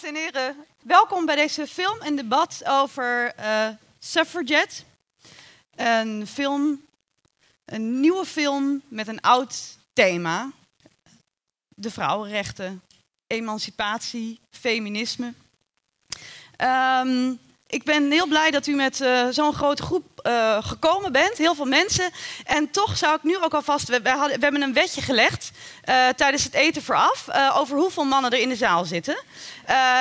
Dames en heren, welkom bij deze film en debat over uh, Suffragette. Een film, een nieuwe film met een oud thema. De vrouwenrechten, emancipatie, feminisme. Um, ik ben heel blij dat u met uh, zo'n grote groep uh, gekomen bent, heel veel mensen. En toch zou ik nu ook alvast, we, we, hebben een wetje gelegd uh, tijdens het eten vooraf over hoeveel mannen er in de zaal zitten.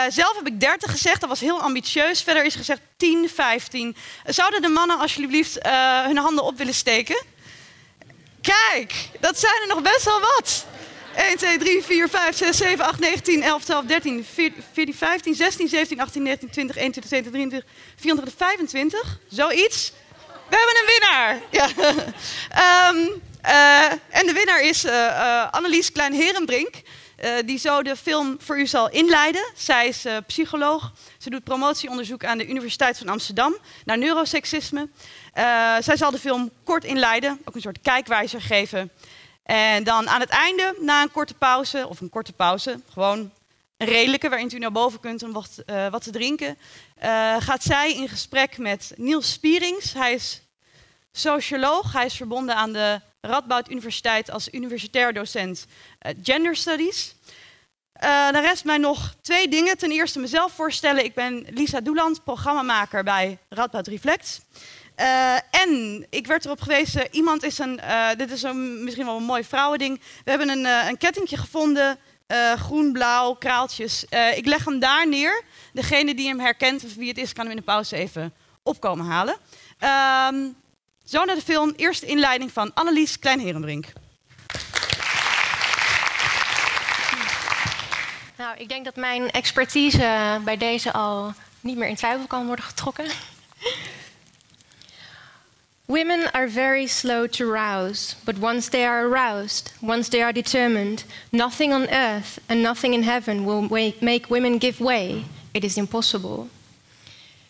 zelf heb ik 30 gezegd, dat was heel ambitieus. Verder is gezegd 10, 15. Zouden de mannen alsjeblieft hun handen op willen steken? Kijk, dat zijn er nog best wel wat. 1, 2, 3, 4, 5, 6, 7, 8, 9, 10, 11, 12, 13, 14, 15, 16, 17, 18, 19, 20, 21, 22, 23, 24, 25. Zoiets. We hebben een winnaar. Ja. um, uh, en de winnaar is uh, Annelies Klein-Herenbrink. Die zo de film voor u zal inleiden. Zij is psycholoog. Ze doet promotieonderzoek aan de Universiteit van Amsterdam naar neuroseksisme. Zij zal de film kort inleiden, ook een soort kijkwijzer geven en dan aan het einde, na een korte pauze, of een korte pauze, gewoon een redelijke waarin u naar boven kunt om wat, uh, wat te drinken, uh, gaat zij in gesprek met Niels Spierings. Hij is socioloog, hij is verbonden aan de Radboud Universiteit als universitair docent uh, Gender Studies. dan rest mij nog twee dingen. Ten eerste mezelf voorstellen. Ik ben Lisa Doeland, programmamaker bij Radboud Reflect. Uh, en ik werd erop gewezen, iemand is een, uh, dit is een, misschien wel een mooi vrouwending. We hebben een, uh, een kettingje gevonden, groen, blauw, kraaltjes. ik leg hem daar neer. Degene die hem herkent of wie het is, kan hem in de pauze even opkomen halen. Um, zo naar de film, eerste inleiding van Annelies Kleinherenbrink. Nou, ik denk dat mijn expertise bij deze al niet meer in twijfel kan worden getrokken. Women are very slow to rouse, but once they are aroused, once they are determined, nothing on earth and nothing in heaven will make women give way. It is impossible.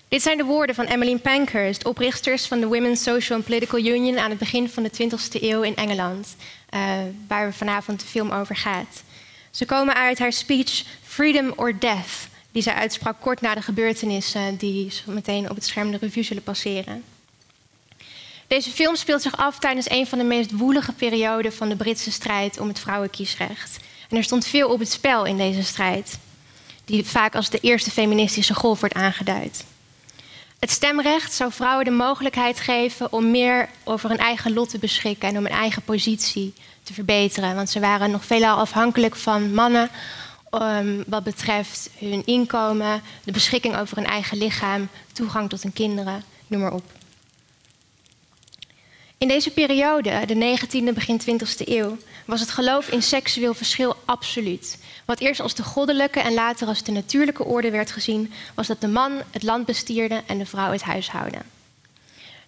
Dit zijn de woorden van Emmeline Pankhurst, oprichters van de Women's Social and Political Union aan het begin van de 20e eeuw in Engeland, uh, waar vanavond de film over gaat. Ze komen uit haar speech Freedom or Death, die zij uitsprak kort na de gebeurtenissen die zo meteen op het scherm de revue zullen passeren. Deze film speelt zich af tijdens een van de meest woelige perioden van de Britse strijd om het vrouwenkiesrecht. En er stond veel op het spel in deze strijd, die vaak als de eerste feministische golf wordt aangeduid. Het stemrecht zou vrouwen de mogelijkheid geven om meer over hun eigen lot te beschikken en om hun eigen positie te verbeteren. Want ze waren nog veelal afhankelijk van mannen um, wat betreft hun inkomen, de beschikking over hun eigen lichaam, toegang tot hun kinderen, noem maar op. In deze periode, de 19e, begin 20e eeuw, was het geloof in seksueel verschil absoluut. Wat eerst als de goddelijke en later als de natuurlijke orde werd gezien, was dat de man het land bestierde en de vrouw het huishouden.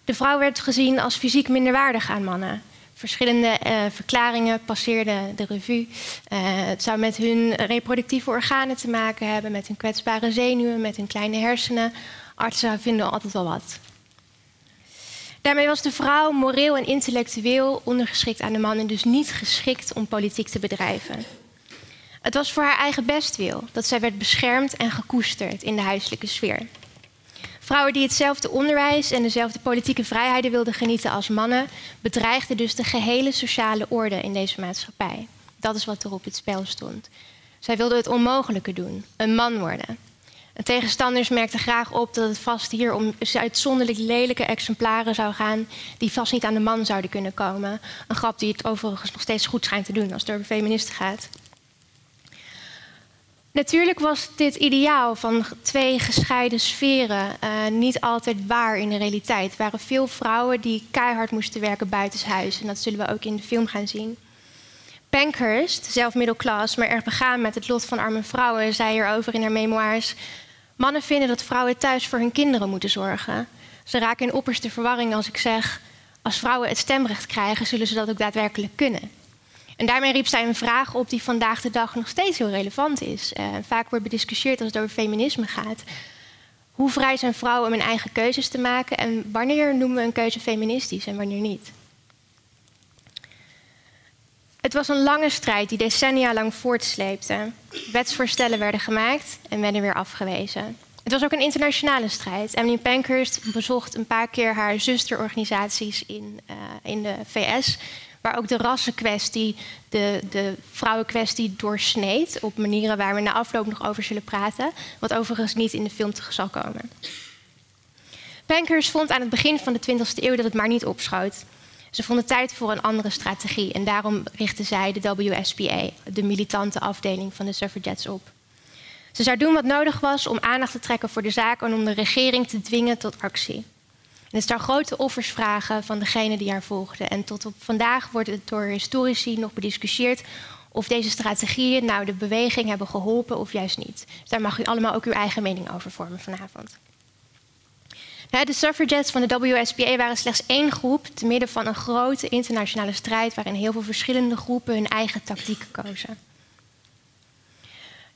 De vrouw werd gezien als fysiek minderwaardig aan mannen. Verschillende uh, verklaringen passeerden de revue. Uh, het zou met hun reproductieve organen te maken hebben, met hun kwetsbare zenuwen, met hun kleine hersenen. Artsen vinden altijd wel wat. Daarmee was de vrouw moreel en intellectueel ondergeschikt aan de man en dus niet geschikt om politiek te bedrijven. Het was voor haar eigen bestwil dat zij werd beschermd en gekoesterd in de huiselijke sfeer. Vrouwen die hetzelfde onderwijs en dezelfde politieke vrijheden wilden genieten als mannen, bedreigden dus de gehele sociale orde in deze maatschappij. Dat is wat er op het spel stond. Zij wilden het onmogelijke doen: een man worden. En tegenstanders merkten graag op dat het vast hier om uitzonderlijk lelijke exemplaren zou gaan, die vast niet aan de man zouden kunnen komen. Een grap die het overigens nog steeds goed schijnt te doen als het over feministen gaat. Natuurlijk was dit ideaal van twee gescheiden sferen uh, niet altijd waar in de realiteit. Er waren veel vrouwen die keihard moesten werken buitenshuis. En dat zullen we ook in de film gaan zien. Pankhurst, zelf middelklas, maar erg begaan met het lot van arme vrouwen, zei hierover in haar memoires: Mannen vinden dat vrouwen thuis voor hun kinderen moeten zorgen. Ze raken in opperste verwarring als ik zeg: als vrouwen het stemrecht krijgen, zullen ze dat ook daadwerkelijk kunnen. En daarmee riep zij een vraag op die vandaag de dag nog steeds heel relevant is. Uh, vaak wordt bediscussieerd als het over feminisme gaat. Hoe vrij zijn vrouwen om hun eigen keuzes te maken en wanneer noemen we een keuze feministisch en wanneer niet? Het was een lange strijd die decennia lang voortsleepte. Wetsvoorstellen werden gemaakt en werden weer afgewezen. Het was ook een internationale strijd. Emily Pankhurst bezocht een paar keer haar zusterorganisaties in, uh, in de VS, waar ook de rassenkwestie, de, de vrouwenkwestie doorsneed op manieren waar we na afloop nog over zullen praten, wat overigens niet in de film terug zal komen. Pankhurst vond aan het begin van de 20e eeuw dat het maar niet opschoot. Ze vonden tijd voor een andere strategie en daarom richtte zij de WSPA, de militante afdeling van de suffragettes, op. Ze zou doen wat nodig was om aandacht te trekken voor de zaak en om de regering te dwingen tot actie. En het zou grote offers vragen van degenen die haar volgden. En tot op vandaag wordt het door historici nog bediscussieerd of deze strategieën nou de beweging hebben geholpen of juist niet. Dus daar mag u allemaal ook uw eigen mening over vormen vanavond. De suffragettes van de WSPA waren slechts één groep te midden van een grote internationale strijd waarin heel veel verschillende groepen hun eigen tactieken kozen.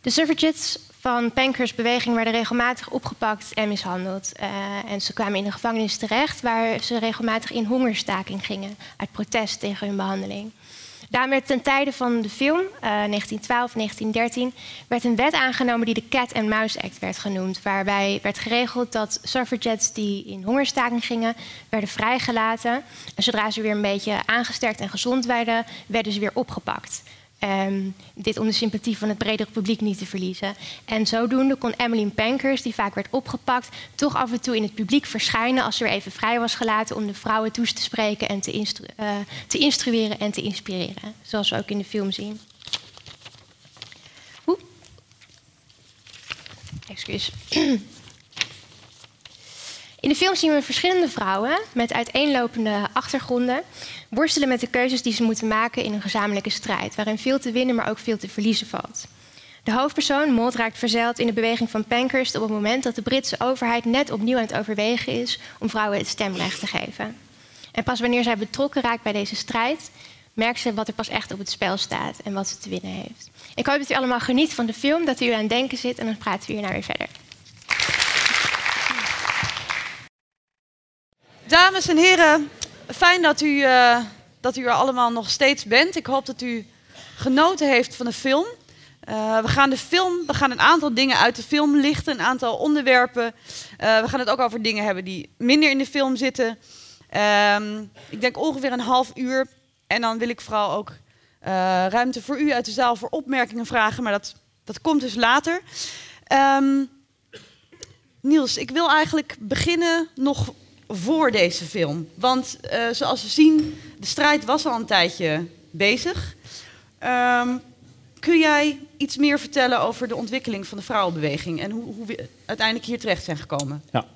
De suffragettes van Pankhurst beweging werden regelmatig opgepakt en mishandeld. Uh, en ze kwamen in de gevangenis terecht, waar ze regelmatig in hongerstaking gingen uit protest tegen hun behandeling. Daarom werd ten tijde van de film, uh, 1912-1913, werd een wet aangenomen die de Cat and Mouse Act werd genoemd. Waarbij werd geregeld dat suffragettes die in hongerstaking gingen, werden vrijgelaten. En zodra ze weer een beetje aangesterkt en gezond werden, werden ze weer opgepakt. Um, dit om de sympathie van het bredere publiek niet te verliezen. En zodoende kon Emmeline Pankers, die vaak werd opgepakt, toch af en toe in het publiek verschijnen als ze weer even vrij was gelaten om de vrouwen toe te spreken en te, instru uh, te instrueren en te inspireren. Zoals we ook in de film zien. Oeh. In de film zien we verschillende vrouwen met uiteenlopende achtergronden worstelen met de keuzes die ze moeten maken in een gezamenlijke strijd, waarin veel te winnen, maar ook veel te verliezen valt. De hoofdpersoon, Maud, raakt verzeild in de beweging van Pankhurst op het moment dat de Britse overheid net opnieuw aan het overwegen is om vrouwen het stemrecht te geven. En pas wanneer zij betrokken raakt bij deze strijd, merkt ze wat er pas echt op het spel staat en wat ze te winnen heeft. Ik hoop dat u allemaal geniet van de film, dat u aan denken zit en dan praten we hierna weer verder. Dames en heren, fijn dat u, uh, dat u er allemaal nog steeds bent. Ik hoop dat u genoten heeft van de film. Uh, we gaan de film, we gaan een aantal dingen uit de film lichten, een aantal onderwerpen. Uh, we gaan het ook over dingen hebben die minder in de film zitten. Um, ik denk ongeveer een half uur. En dan wil ik vooral ook ruimte voor u uit de zaal voor opmerkingen vragen, maar dat, dat komt dus later. Um, Niels, ik wil eigenlijk beginnen nog voor deze film. Want uh, zoals we zien, de strijd was al een tijdje bezig. Um, kun jij iets meer vertellen over de ontwikkeling van de vrouwenbeweging en hoe, hoe we uiteindelijk hier terecht zijn gekomen? Ja.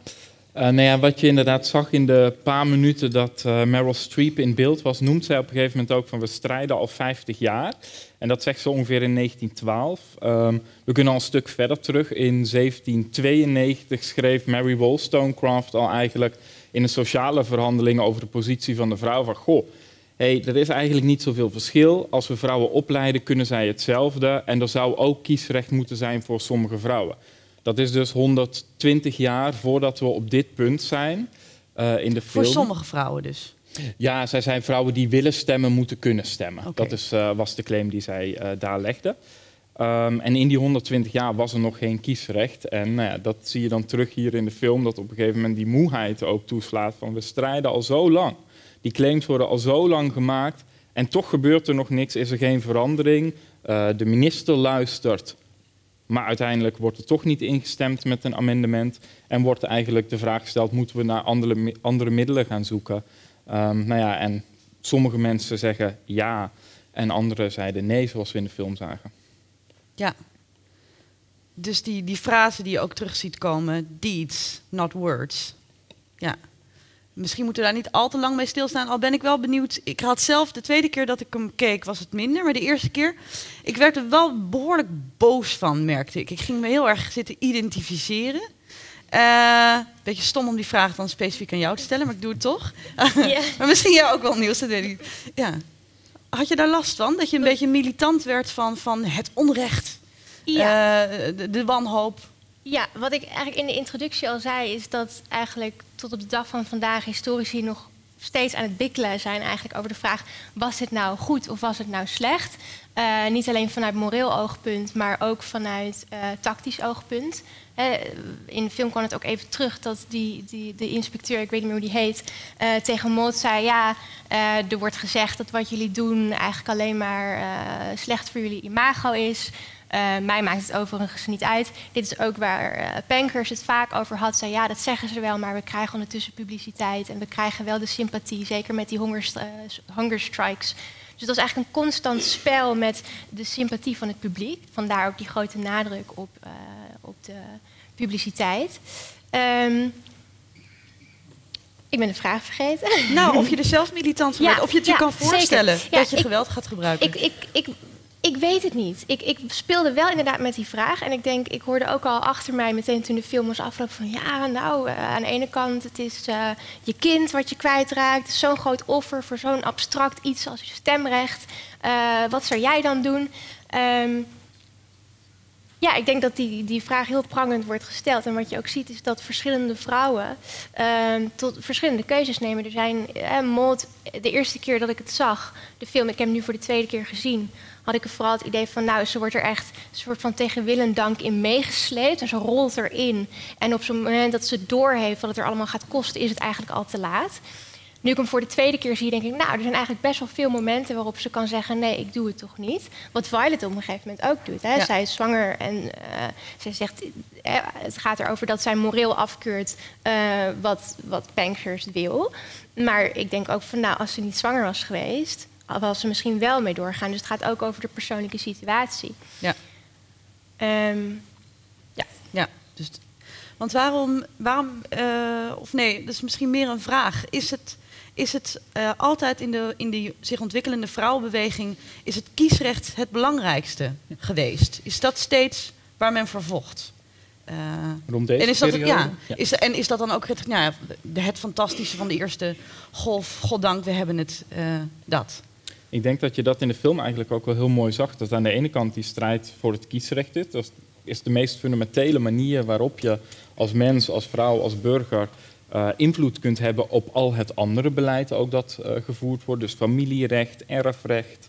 Uh, nou ja, wat je inderdaad zag in de paar minuten dat uh, Meryl Streep in beeld was, noemt zij op een gegeven moment ook van we strijden al 50 jaar. En dat zegt ze ongeveer in 1912. Um, we kunnen al een stuk verder terug. In 1792 schreef Mary Wollstonecraft al eigenlijk in de sociale verhandelingen over de positie van de vrouw van goh, hey, er is eigenlijk niet zoveel verschil. Als we vrouwen opleiden, kunnen zij hetzelfde. En er zou ook kiesrecht moeten zijn voor sommige vrouwen. Dat is dus 120 jaar voordat we op dit punt zijn uh, in de film. Voor sommige vrouwen dus? Ja, zij zijn vrouwen die willen stemmen, moeten kunnen stemmen. Okay. Dat is, uh, was de claim die zij uh, daar legde. Um, en in die 120 jaar was er nog geen kiesrecht. En nou ja, dat zie je dan terug hier in de film, dat op een gegeven moment die moeheid ook toeslaat van we strijden al zo lang. Die claims worden al zo lang gemaakt en toch gebeurt er nog niks, is er geen verandering. Uh, de minister luistert, maar uiteindelijk wordt er toch niet ingestemd met een amendement. En wordt eigenlijk de vraag gesteld, moeten we naar andere, andere middelen gaan zoeken? Um, nou ja, en sommige mensen zeggen ja en anderen zeiden nee, zoals we in de film zagen. Ja. Dus die, die frase die je ook terug ziet komen, deeds, not words. Ja. Misschien moeten we daar niet al te lang mee stilstaan. Al ben ik wel benieuwd. Ik had zelf de tweede keer dat ik hem keek, was het minder. Maar de eerste keer, ik werd er wel behoorlijk boos van, merkte ik. Ik ging me heel erg zitten identificeren. Uh, beetje stom om die vraag dan specifiek aan jou te stellen, maar ik doe het toch. Yeah. maar misschien jou ook wel nieuws, dat weet ik. Ja. Had je daar last van? Dat je een beetje militant werd van, van het onrecht, ja. uh, de, de, wanhoop? Ja, wat ik eigenlijk in de introductie al zei, is dat eigenlijk tot op de dag van vandaag historici nog steeds aan het bikkelen zijn eigenlijk over de vraag: was het nou goed of was het nou slecht? Uh, niet alleen vanuit moreel oogpunt, maar ook vanuit uh, tactisch oogpunt. in de film kwam het ook even terug dat die, die, de inspecteur, ik weet niet meer hoe die heet, tegen Maud zei: Ja, er wordt gezegd dat wat jullie doen eigenlijk alleen maar slecht voor jullie imago is. Uh, mij maakt het overigens niet uit. Dit is ook waar uh, Pankers het vaak over had. Zei ja, dat zeggen ze wel, maar we krijgen ondertussen publiciteit en we krijgen wel de sympathie, zeker met die hunger, uh, hunger strikes. Dus het was eigenlijk een constant spel met de sympathie van het publiek. Vandaar ook die grote nadruk op, op de publiciteit. Um, ik ben de vraag vergeten. Nou, of je er zelf militant van ja, bent, of je het je kan voorstellen dat je geweld gaat gebruiken. Ik, ik, ik, ik weet het niet. Ik, ik, speelde wel inderdaad met die vraag. En ik denk, ik hoorde ook al achter mij meteen toen de film was afgelopen van ja, nou, uh, aan de ene kant, het is uh, je kind wat je kwijtraakt. Zo'n groot offer voor zo'n abstract iets als je stemrecht. Uh, wat zou jij dan doen? Um, ja, ik denk dat die, die vraag heel prangend wordt gesteld. En wat je ook ziet is dat verschillende vrouwen uh, tot verschillende keuzes nemen. Er zijn, eh, Maud, de eerste keer dat ik het zag, de film, ik heb hem nu voor de tweede keer gezien, had ik vooral het idee van, nou, ze wordt er echt een soort van tegen wil en dank in meegesleept. En ze rolt erin. En op zo'n moment dat ze doorheeft wat het er allemaal gaat kosten, is het eigenlijk al te laat. Nu ik hem voor de tweede keer zie, denk ik, nou, er zijn eigenlijk best wel veel momenten waarop ze kan zeggen, nee, ik doe het toch niet. Wat Violet op een gegeven moment ook doet. Hè. Zij is zwanger en uh, zij zegt, eh, het gaat erover dat zij moreel afkeurt uh, wat, wat Pankhurst wil. Maar ik denk ook van, nou, als ze niet zwanger was geweest, was ze misschien wel mee doorgaan. Dus het gaat ook over de persoonlijke situatie. Ja. Um, ja. Ja, dus... Want waarom, waarom uh, of nee, dat is misschien meer een vraag. Is het, is het uh, altijd in de, in de zich ontwikkelende vrouwenbeweging, is het kiesrecht het belangrijkste geweest? Is dat steeds waar men voor vocht? Uh, Rond deze en is dat, ja, ja. Is, en is dat dan ook het, nou, het fantastische van de eerste golf? Goddank, we hebben het, uh, dat. Ik denk dat je dat in de film eigenlijk ook wel heel mooi zag. Dat aan de ene kant die strijd voor het kiesrecht is. Dat is de meest fundamentele manier waarop je als mens, als vrouw, als burger uh, invloed kunt hebben op al het andere beleid ook dat uh, gevoerd wordt. Dus familierecht, erfrecht,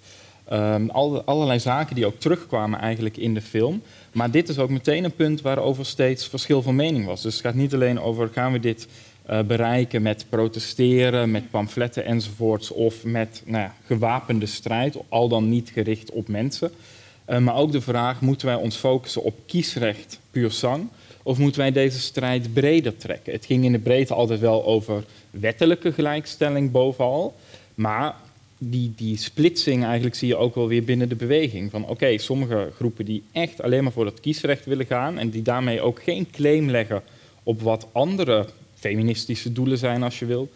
al, allerlei zaken die ook terugkwamen eigenlijk in de film. Maar dit is ook meteen een punt waarover steeds verschil van mening was. Dus het gaat niet alleen over gaan we dit uh, bereiken met protesteren, met pamfletten enzovoorts, of met nou ja, gewapende strijd, al dan niet gericht op mensen. maar ook de vraag, moeten wij ons focussen op kiesrecht puur sang? Of moeten wij deze strijd breder trekken? Het ging in de breedte altijd wel over wettelijke gelijkstelling bovenal. Maar die, die splitsing eigenlijk zie je ook wel weer binnen de beweging. Van oké, sommige groepen die echt alleen maar voor dat kiesrecht willen gaan... en die daarmee ook geen claim leggen op wat andere feministische doelen zijn als je wil...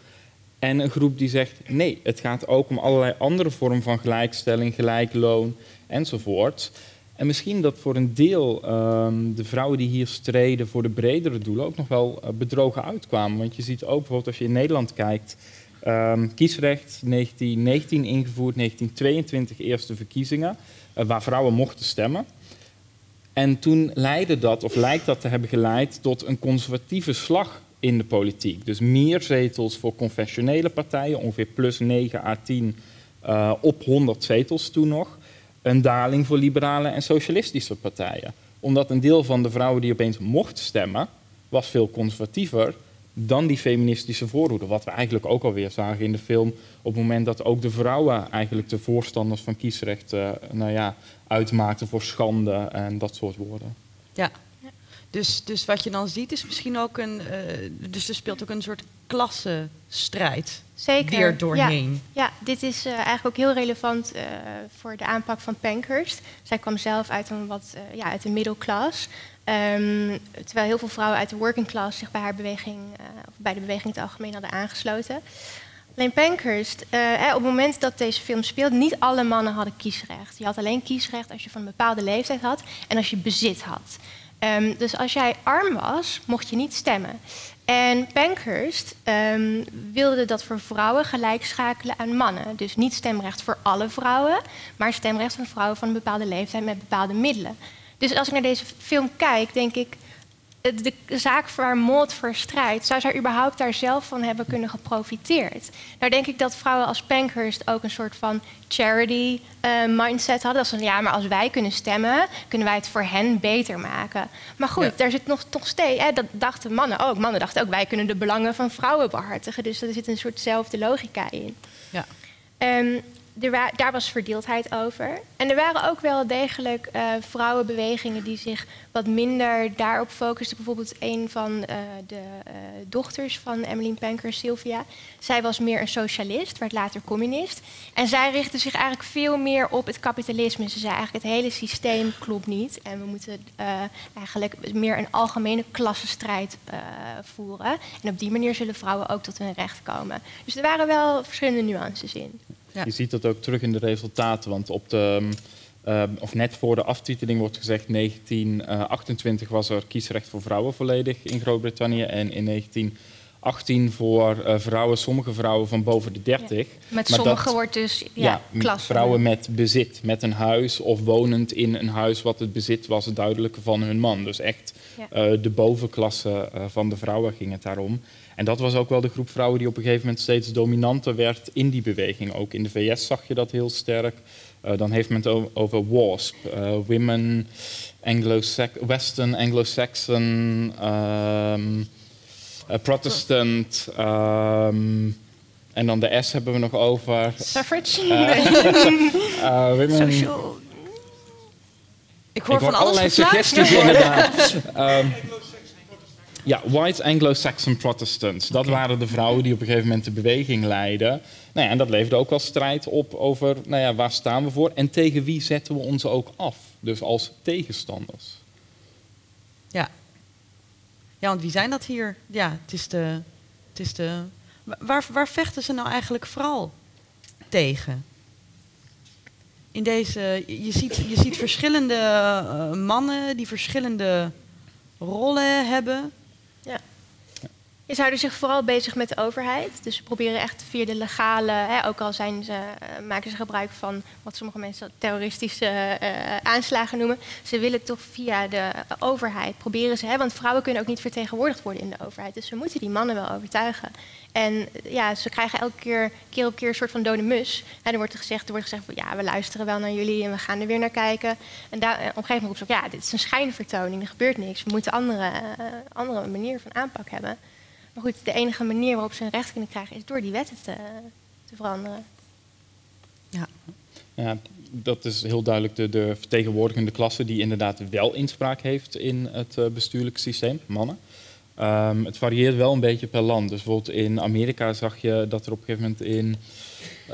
En een groep die zegt nee, het gaat ook om allerlei andere vormen van gelijkstelling, gelijk loon enzovoort. En misschien dat voor een deel um, de vrouwen die hier streden voor de bredere doelen ook nog wel uh, bedrogen uitkwamen. Want je ziet ook bijvoorbeeld als je in Nederland kijkt, um, kiesrecht 1919 ingevoerd, 1922 eerste verkiezingen, uh, waar vrouwen mochten stemmen. En toen leidde dat, of lijkt dat te hebben geleid, tot een conservatieve slag in de politiek. Dus meer zetels voor confessionele partijen, ongeveer plus 9 à 10 uh, op 100 zetels toen nog een daling voor liberale en socialistische partijen. Omdat een deel van de vrouwen die opeens mocht stemmen, was veel conservatiever dan die feministische voorhoede. Wat we eigenlijk ook alweer zagen in de film. Op het moment dat ook de vrouwen eigenlijk de voorstanders van kiesrecht uh, nou ja, uitmaakten voor schande en dat soort woorden. Ja, dus, dus wat je dan ziet is misschien ook een. Uh, dus er speelt ook een soort klassenstrijd Zeker. weer doorheen. Ja, ja dit is uh, eigenlijk ook heel relevant uh, voor de aanpak van Pankhurst. Zij kwam zelf uit een wat ja, uit de middelklas. Um, terwijl heel veel vrouwen uit de working class zich bij haar beweging, of bij de beweging in het algemeen hadden aangesloten. Alleen Pankhurst, op het moment dat deze film speelde, niet alle mannen hadden kiesrecht. Je had alleen kiesrecht als je van een bepaalde leeftijd had en als je bezit had. Um, dus als jij arm was, mocht je niet stemmen. En Pankhurst um, wilde dat voor vrouwen gelijk schakelen aan mannen. Dus niet stemrecht voor alle vrouwen, maar stemrecht van vrouwen van een bepaalde leeftijd met bepaalde middelen. Dus als ik naar deze film kijk, denk ik, de zaak waar Maud voor strijdt, zou zij überhaupt daar zelf van hebben kunnen geprofiteerd? Nou denk ik dat vrouwen als Pankhurst ook een soort van charity uh, mindset hadden. Dat ze ja, maar als wij kunnen stemmen, kunnen wij het voor hen beter maken. Maar goed, daar zit nog toch steeds, hè, dat dachten mannen ook. Mannen dachten ook, wij kunnen de belangen van vrouwen behartigen. Dus er zit een soortzelfde logica in. Ja. Um, er daar was verdeeldheid over. En er waren ook wel degelijk uh, vrouwenbewegingen die zich wat minder daarop focusten. Bijvoorbeeld een van uh, de uh, dochters van Emmeline Panker, Sylvia. Zij was meer een socialist, werd later communist. En zij richtte zich eigenlijk veel meer op het kapitalisme. Ze zei eigenlijk het hele systeem klopt niet. En we moeten eigenlijk meer een algemene klassenstrijd voeren. En op die manier zullen vrouwen ook tot hun recht komen. Dus er waren wel verschillende nuances in. Je ziet dat ook terug in de resultaten, want op de, uh, of net voor de aftiteling wordt gezegd 1928 was er kiesrecht voor vrouwen volledig in Groot-Brittannië en in 1918 voor uh, vrouwen, sommige vrouwen van boven de 30. Ja. Met sommige wordt dus ja, ja vrouwen met bezit, met een huis of wonend in een huis wat het bezit was, het duidelijke van hun man. Dus echt uh, de bovenklasse van de vrouwen ging het daarom. En dat was ook wel de groep vrouwen die op een gegeven moment steeds dominanter werd in die beweging. Ook in de VS zag je dat heel sterk. Uh, dan heeft men het over WASP, uh, Women, Anglo Western Anglo-Saxon, um, uh, Protestant. Um, en dan de S hebben we nog over. Suffrage? women, Social. Ik hoor, Ik hoor van allerlei suggesties inderdaad. um, Ja, white Anglo-Saxon Protestants. Dat waren de vrouwen die op een gegeven moment de beweging leidden. Nou ja, en dat leverde ook wel strijd op over nou ja, waar staan we voor en tegen wie zetten we ons ook af. Dus als tegenstanders. Ja. Ja, want wie zijn dat hier? Ja, het is de. Het is de waar, waar vechten ze nou eigenlijk vooral tegen? In deze, je ziet, je ziet verschillende uh, mannen die verschillende rollen hebben. Ja. Je zouden zich vooral bezig met de overheid. Dus ze proberen echt via de legale, hè, ook al zijn ze, uh, maken ze gebruik van wat sommige mensen terroristische uh, aanslagen noemen. Ze willen toch via de overheid proberen ze, hè, want vrouwen kunnen ook niet vertegenwoordigd worden in de overheid. Dus ze moeten die mannen wel overtuigen. En ja, ze krijgen elke keer, keer op keer een soort van dode mus. En er wordt gezegd, er wordt gezegd van, ja, we luisteren wel naar jullie en we gaan er weer naar kijken. En daar, op een gegeven moment roept ze ook, ja, dit is een schijnvertoning, er gebeurt niks. We moeten andere, uh, andere manier van aanpak hebben. Maar goed, de enige manier waarop ze een recht kunnen krijgen is door die wetten te, te veranderen. Ja. ja, dat is heel duidelijk de, de vertegenwoordigende klasse die inderdaad wel inspraak heeft in het uh, bestuurlijke systeem, mannen. Um, het varieert wel een beetje per land. Dus bijvoorbeeld in Amerika zag je dat er op een gegeven moment in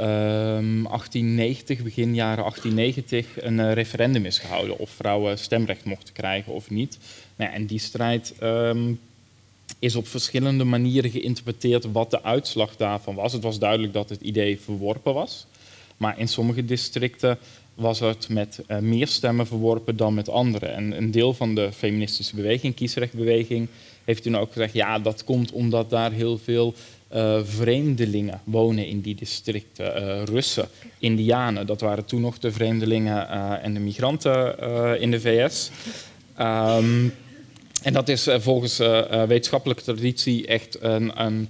um, 1890, begin jaren 1890, een uh, referendum is gehouden of vrouwen stemrecht mochten krijgen of niet. Nou, en die strijd um, is op verschillende manieren geïnterpreteerd wat de uitslag daarvan was. Het was duidelijk dat het idee verworpen was. Maar in sommige districten was het met uh, meer stemmen verworpen dan met andere. En een deel van de feministische beweging, kiesrechtbeweging, heeft toen ook gezegd, ja, dat komt omdat daar heel veel uh, vreemdelingen wonen in die districten. Uh, Russen, Indianen, dat waren toen nog de vreemdelingen en de migranten in de VS. Um, ehm, en dat is volgens wetenschappelijke traditie echt een, een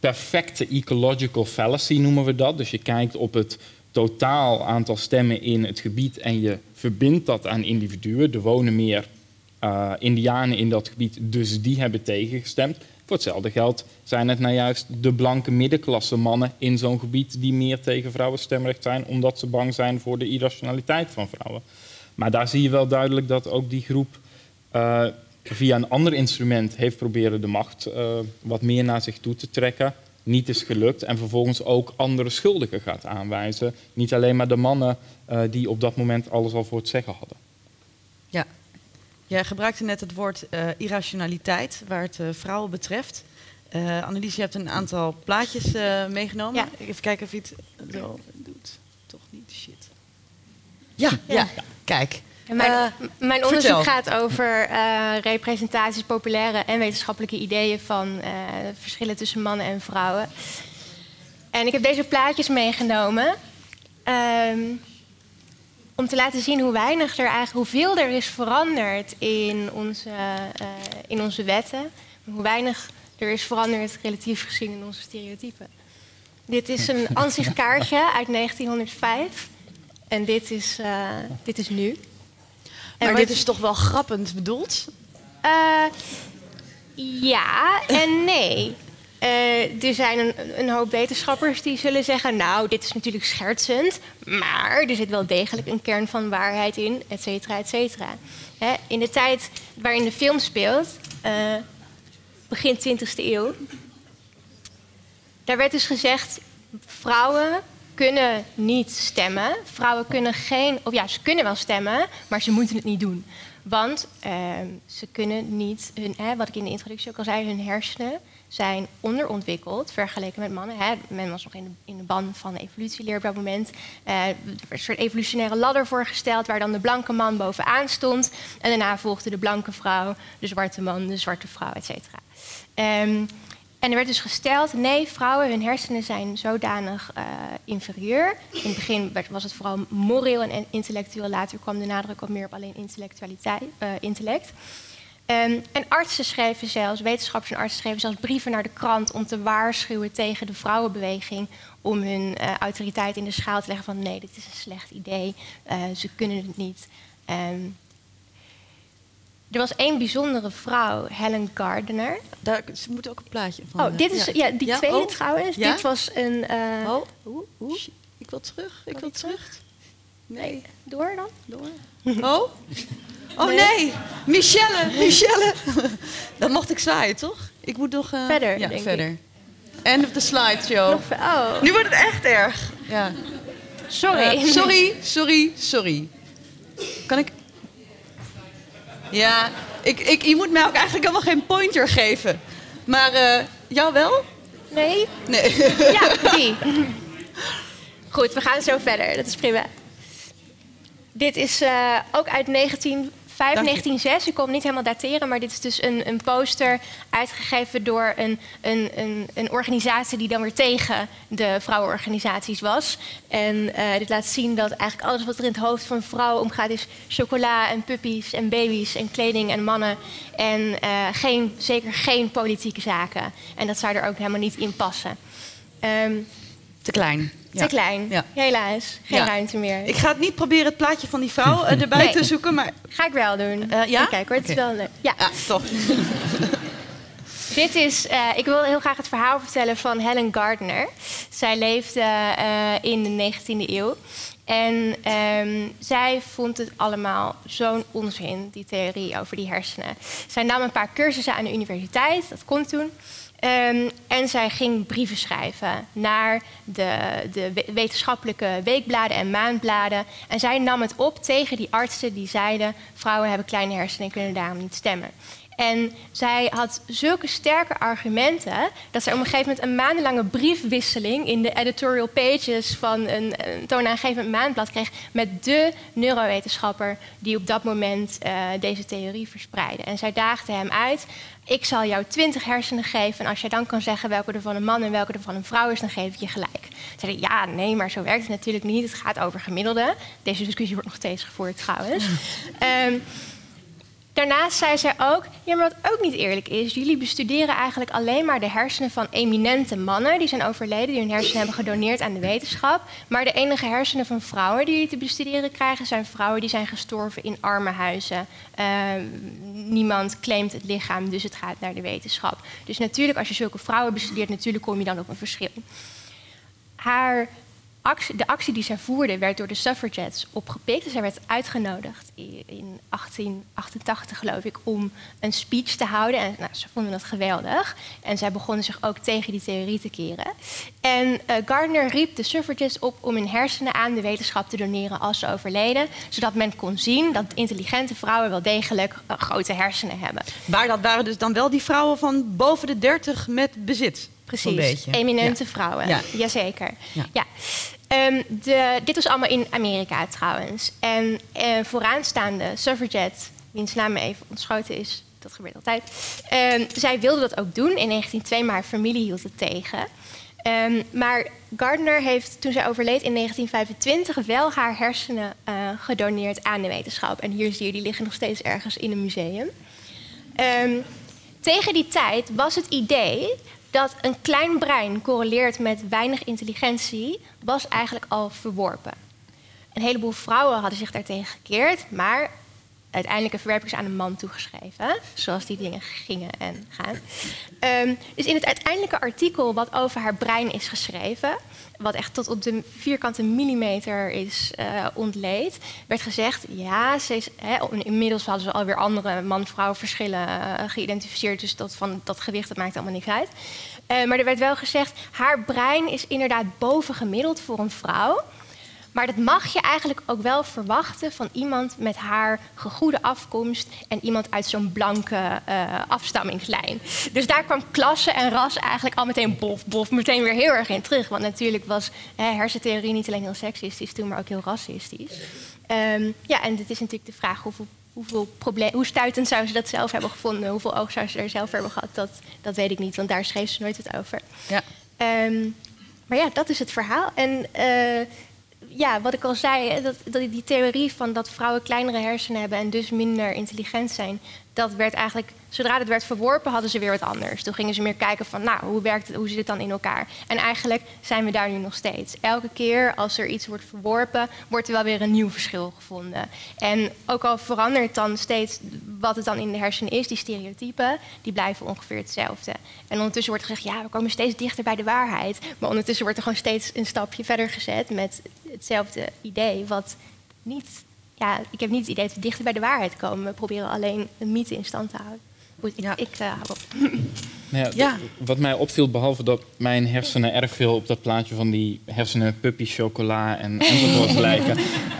perfecte ecological fallacy, noemen we dat. Dus je kijkt op het totaal aantal stemmen in het gebied en je verbindt dat aan individuen. Er wonen meer Indianen in dat gebied, dus die hebben tegengestemd. Voor hetzelfde geld zijn het nou juist de blanke middenklasse mannen in zo'n gebied die meer tegen vrouwenstemrecht zijn, omdat ze bang zijn voor de irrationaliteit van vrouwen. Maar daar zie je wel duidelijk dat ook die groep via een ander instrument heeft proberen de macht uh, wat meer naar zich toe te trekken niet is gelukt en vervolgens ook andere schuldigen gaat aanwijzen. Niet alleen maar de mannen uh, die op dat moment alles al voor het zeggen hadden. Ja, jij gebruikte net het woord uh, irrationaliteit waar het uh, vrouwen betreft. Annelies, je hebt een aantal plaatjes meegenomen. Ja. Even kijken of je het zo doet. Toch niet, shit. Ja, ja. ja. kijk. Mijn, uh, mijn, onderzoek gaat over uh, representaties, populaire en wetenschappelijke ideeën van uh, verschillen tussen mannen en vrouwen. En ik heb deze plaatjes meegenomen. Um, om te laten zien hoe weinig er eigenlijk, hoeveel er is veranderd in onze, in onze wetten. Hoe weinig er is veranderd relatief gezien in onze stereotypen. Dit is een ansichtkaartje uit 1905. En dit is, dit is nu. Maar dit is toch wel grappend bedoeld? Uh, ja en nee. Uh, er zijn een, een, hoop wetenschappers die zullen zeggen: Nou, dit is natuurlijk schertsend, maar er zit wel degelijk een kern van waarheid in, et cetera, et cetera. Hè, in de tijd waarin de film speelt, uh, begin 20e eeuw, daar werd dus gezegd: vrouwen kunnen niet stemmen. Vrouwen kunnen geen, of ja, ze kunnen wel stemmen, maar ze moeten het niet doen. Want uh, ze kunnen niet, hun, wat ik in de introductie ook al zei, hun hersenen zijn onderontwikkeld vergeleken met mannen. Hè. Men was nog in de, in de ban van de evolutieleer op dat moment. Uh, er werd een soort evolutionaire ladder voorgesteld waar dan de blanke man bovenaan stond. En daarna volgde de blanke vrouw, de zwarte man, de zwarte vrouw, et cetera. Um, en er werd dus gesteld, nee, vrouwen, hun hersenen zijn zodanig uh, inferieur. In het begin was het vooral moreel en intellectueel. Later kwam de nadruk wat meer op alleen intellectualiteit, uh, intellect. Um, en artsen schreven zelfs, wetenschappers en artsen schreven zelfs brieven naar de krant om te waarschuwen tegen de vrouwenbeweging. Om hun uh, autoriteit in de schaal te leggen van nee, dit is een slecht idee, ze kunnen het niet. Um, er was één bijzondere vrouw, Helen Gardner. Daar, ze moeten ook een plaatje van. Oh, dit is ja, die tweede oh. trouwens. Dit was een. Uh, oh, oeh, oeh. Ik wil terug. Ik wil terug. Nee. nee. Door dan? Door. Oh? Oh nee, nee. Michelle, Michelle. dan mocht ik zwaaien, toch? Ik moet nog... Uh, verder, ja, denk verder. Ik. End of the slideshow. Nog, oh. Nu wordt het echt erg. Ja. Sorry. Uh, sorry, sorry, sorry. Kan ik... Ja, ik, ik, je moet mij ook eigenlijk helemaal geen pointer geven. Maar uh, jou wel? Nee. Nee. Ja, die. Goed, we gaan zo verder. Dat is prima. Dit is uh, ook uit 19 1906, ik kon hem niet helemaal dateren, maar dit is dus een, een poster uitgegeven door een, een, een, een, organisatie die dan weer tegen de vrouwenorganisaties was. En uh, dit laat zien dat eigenlijk alles wat er in het hoofd van vrouwen omgaat is chocola en puppies en baby's en kleding en mannen. En uh, geen, zeker geen politieke zaken. En dat zou er ook helemaal niet in passen. Um, te klein. Te klein, ja. helaas. Geen ruimte meer. Ik ga het niet proberen het plaatje van die vrouw uh, erbij nee. te zoeken, maar... Ga ik wel doen. Uh, ja? Kijk hoor, het okay. is wel leuk. Ja, ja toch. Dit is, uh, ik wil heel graag het verhaal vertellen van Helen Gardner. Zij leefde in de 19e eeuw. En um, zij vond het allemaal zo'n onzin, die theorie over die hersenen. Zij nam een paar cursussen aan de universiteit, dat kon toen. Um, en zij ging brieven schrijven naar de, de, wetenschappelijke weekbladen en maandbladen. En zij nam het op tegen die artsen die zeiden: vrouwen hebben kleine hersenen en kunnen daarom niet stemmen. En zij had zulke sterke argumenten dat zij op een gegeven moment een maandenlange briefwisseling in de editorial pages van een, een toonaangevend maandblad kreeg met de neurowetenschapper die op dat moment uh, deze theorie verspreidde. En zij daagde hem uit: ik zal jou twintig hersenen geven en als jij dan kan zeggen welke er van een man en welke er van een vrouw is, dan geef ik je gelijk. Zei ja, nee, maar zo werkt het natuurlijk niet. Het gaat over gemiddelde. Deze discussie wordt nog steeds gevoerd trouwens. um, Daarnaast zei zij ook, ja, maar wat ook niet eerlijk is, jullie bestuderen eigenlijk alleen maar de hersenen van eminente mannen die zijn overleden, die hun hersenen hebben gedoneerd aan de wetenschap. Maar de enige hersenen van vrouwen die jullie te bestuderen krijgen, zijn vrouwen die zijn gestorven in armenhuizen. Uh, niemand claimt het lichaam, dus het gaat naar de wetenschap. Dus natuurlijk, als je zulke vrouwen bestudeert, natuurlijk kom je dan op een verschil. Haar actie, de actie die zij voerde werd door de suffragettes opgepikt. Dus zij werd uitgenodigd in 1888, geloof ik, om een speech te houden. En nou, ze vonden dat geweldig. En zij begonnen zich ook tegen die theorie te keren. En uh, Gardner riep de suffragettes op om hun hersenen aan de wetenschap te doneren als ze overleden. Zodat men kon zien dat intelligente vrouwen wel degelijk uh, grote hersenen hebben. Maar dat waren dus dan wel die vrouwen van boven de 30 met bezit? Precies, eminente ja. vrouwen. Ja. Jazeker. Ja. ja. Um, de, dit was allemaal in Amerika trouwens. En uh, vooraanstaande suffragette, wiens naam even ontschoten is, dat gebeurt altijd. Um, zij wilde dat ook doen in 1902, maar haar familie hield het tegen. Ehm, maar Gardner heeft toen zij overleed in 1925 wel haar hersenen uh, gedoneerd aan de wetenschap. En hier zie je, die liggen nog steeds ergens in een museum. Ehm, tegen die tijd was het idee dat een klein brein correleert met weinig intelligentie, was eigenlijk al verworpen. Een heleboel vrouwen hadden zich daartegen gekeerd, maar uiteindelijk een verwerping is aan een man toegeschreven. Zoals die dingen gingen en gaan. Ehm, dus in het uiteindelijke artikel wat over haar brein is geschreven, wat echt tot op de vierkante millimeter is uh, ontleed, werd gezegd: ja, ze is, inmiddels hadden ze alweer andere man-vrouw verschillen uh, geïdentificeerd, dus dat, van, dat gewicht dat maakt allemaal niks uit. Uh, maar er werd wel gezegd: haar brein is inderdaad bovengemiddeld voor een vrouw. Maar dat mag je eigenlijk ook wel verwachten van iemand met haar gegoede afkomst en iemand uit zo'n blanke uh, afstammingslijn. Dus daar kwam klasse en ras eigenlijk al meteen bof, bof, meteen weer heel erg in terug. Want natuurlijk was hè, hersentheorie niet alleen heel seksistisch toen, maar ook heel racistisch. Um, ja, en het is natuurlijk de vraag hoeveel, hoeveel probleem, hoe stuitend zou ze dat zelf hebben gevonden, hoeveel oog zou ze er zelf hebben gehad, dat, dat weet ik niet, want daar schreef ze nooit het over. Ja. Um, maar ja, dat is het verhaal. En uh, ja, wat ik al zei, dat, dat die theorie van dat vrouwen kleinere hersenen hebben en dus minder intelligent zijn, dat werd eigenlijk, zodra het werd verworpen, hadden ze weer wat anders. Toen gingen ze meer kijken van, nou, hoe werkt het, hoe zit het dan in elkaar? En eigenlijk zijn we daar nu nog steeds. Elke keer als er iets wordt verworpen, wordt er wel weer een nieuw verschil gevonden. En ook al verandert dan steeds wat het dan in de hersenen is, die stereotypen, die blijven ongeveer hetzelfde. En ondertussen wordt gezegd, ja, we komen steeds dichter bij de waarheid. Maar ondertussen wordt er gewoon steeds een stapje verder gezet met hetzelfde idee, wat niet ja, ik heb niet het idee dat we dichter bij de waarheid komen. We proberen alleen een mythe in stand te houden. Goed, ik, ja. ik uh, hou op. Nou ja, Wat mij opviel, behalve dat mijn hersenen erg veel op dat plaatje van die hersenen puppy chocola en enzovoort lijken,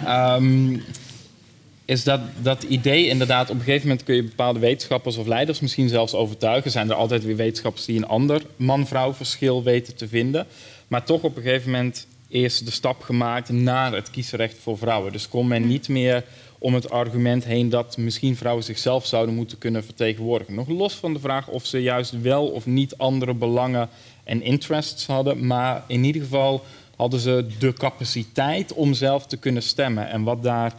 um, is dat dat idee inderdaad, op een gegeven moment kun je bepaalde wetenschappers of leiders misschien zelfs overtuigen. Zijn er altijd weer wetenschappers die een ander man-vrouw verschil weten te vinden. Maar toch op een gegeven moment eerst de stap gemaakt naar het kiesrecht voor vrouwen. Dus kon men niet meer om het argument heen dat misschien vrouwen zichzelf zouden moeten kunnen vertegenwoordigen. Nog los van de vraag of ze juist wel of niet andere belangen en interests hadden, maar in ieder geval hadden ze de capaciteit om zelf te kunnen stemmen. En wat daar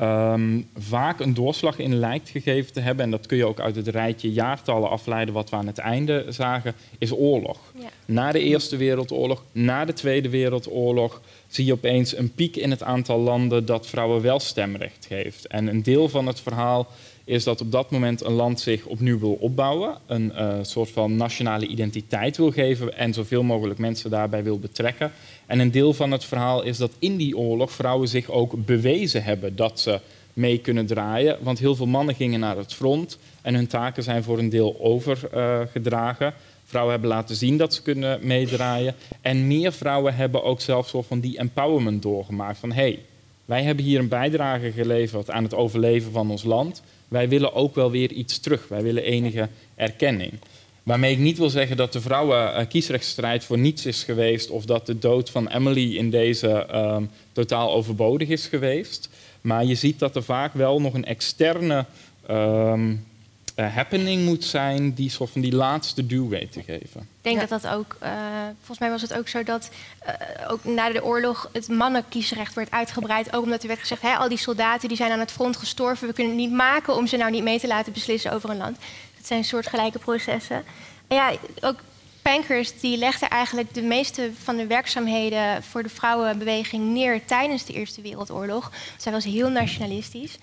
um, vaak een doorslag in lijkt gegeven te hebben, en dat kun je ook uit het rijtje jaartallen afleiden wat we aan het einde zagen, is oorlog. Ja. Na de Eerste Wereldoorlog, na de Tweede Wereldoorlog, zie je opeens een piek in het aantal landen dat vrouwen wel stemrecht geeft. En een deel van het verhaal is dat op dat moment een land zich opnieuw wil opbouwen, een uh, soort van nationale identiteit wil geven en zoveel mogelijk mensen daarbij wil betrekken. En een deel van het verhaal is dat in die oorlog vrouwen zich ook bewezen hebben dat ze mee kunnen draaien. Want heel veel mannen gingen naar het front en hun taken zijn voor een deel overgedragen. Vrouwen hebben laten zien dat ze kunnen meedraaien. En meer vrouwen hebben ook zelfs zo van die empowerment doorgemaakt. Van hé, hey, wij hebben hier een bijdrage geleverd aan het overleven van ons land. Wij willen ook wel weer iets terug. Wij willen enige erkenning. Waarmee ik niet wil zeggen dat de vrouwen-kiesrechtsstrijd voor niets is geweest of dat de dood van Emily in deze uh, totaal overbodig is geweest. Maar je ziet dat er vaak wel nog een externe um, uh, happening moet zijn die soort van die laatste duw weet te geven. Ik denk dat dat ook, uh, volgens mij was het ook zo dat uh, ook na de oorlog het mannenkiesrecht werd uitgebreid. Ook omdat er werd gezegd, hè, al die soldaten die zijn aan het front gestorven, we kunnen het niet maken om ze nou niet mee te laten beslissen over een land. Het zijn soortgelijke processen. En ja, ook Pankhurst die legde eigenlijk de meeste van de werkzaamheden voor de vrouwenbeweging neer tijdens de Eerste Wereldoorlog. Zij was heel nationalistisch.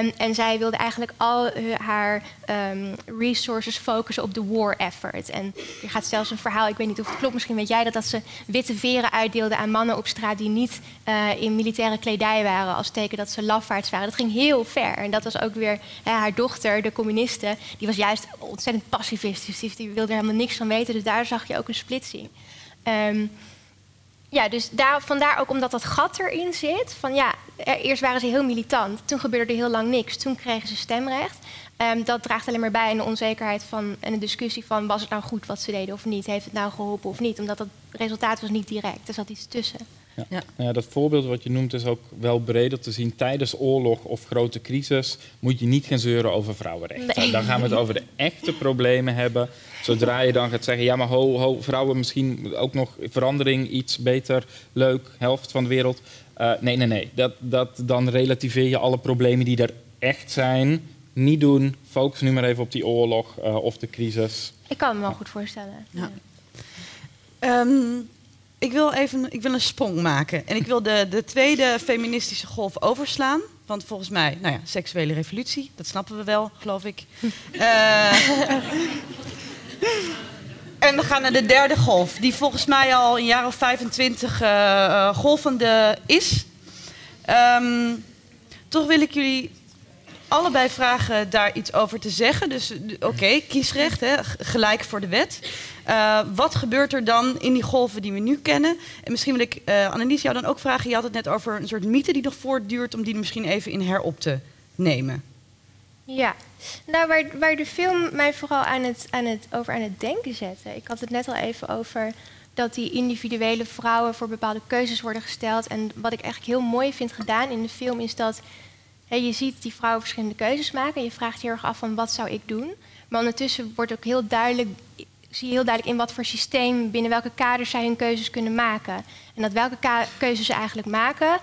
Um, en zij wilde eigenlijk al haar um, resources focussen op de war effort. En er gaat zelfs een verhaal, ik weet niet of het klopt, misschien weet jij dat, dat ze witte veren uitdeelde aan mannen op straat die niet uh, in militaire kledij waren, als teken dat ze lafaards waren. Dat ging heel ver. En dat was ook weer hè, haar dochter, de communiste, die was juist ontzettend pacifistisch. Die wilde er helemaal niks van weten. Dus daar zag je ook een splitsing. Um, ja, dus daar, vandaar ook omdat dat gat erin zit. Van ja, eerst waren ze heel militant, toen gebeurde er heel lang niks, toen kregen ze stemrecht. Um, dat draagt alleen maar bij aan de onzekerheid van en de discussie van was het nou goed wat ze deden of niet, heeft het nou geholpen of niet, omdat het resultaat was niet direct, er zat iets tussen. Ja. Ja. dat voorbeeld wat je noemt is ook wel breder te zien. Tijdens oorlog of grote crisis moet je niet gaan zeuren over vrouwenrechten. Dan gaan we het over de echte problemen hebben. Zodra je dan gaat zeggen, ja maar ho, ho vrouwen misschien ook nog verandering, iets beter, leuk, helft van de wereld. Uh, nee, nee, nee. Dat, dat, dan relativeer je alle problemen die er echt zijn. Niet doen. Focus nu maar even op die oorlog uh, of de crisis. Ik kan me wel goed voorstellen. Ja. Um, ik wil even ik wil een sprong maken. En ik wil de, de tweede feministische golf overslaan. Want volgens mij, nou ja, seksuele revolutie, dat snappen we wel, geloof ik. uh, en we gaan naar de derde golf, die volgens mij al een jaar of 25 uh, golvende is. Um, toch wil ik jullie allebei vragen daar iets over te zeggen. Dus oké, kiesrecht, hè, gelijk voor de wet. Uh, wat gebeurt er dan in die golven die we nu kennen? En misschien wil ik uh, Annelies jou dan ook vragen. Je had het net over een soort mythe die nog voortduurt, om die misschien even in herop te nemen. Ja, nou waar, waar de film mij vooral aan het, aan het, over aan het denken zette. Ik had het net al even over dat die individuele vrouwen voor bepaalde keuzes worden gesteld. En wat ik eigenlijk heel mooi vind gedaan in de film is dat je ziet die vrouwen verschillende keuzes maken. En je vraagt heel erg af van wat zou ik doen. Maar ondertussen wordt ook heel duidelijk, zie heel duidelijk in wat voor systeem, binnen welke kaders zij hun keuzes kunnen maken. En dat welke keuzes ze eigenlijk maken,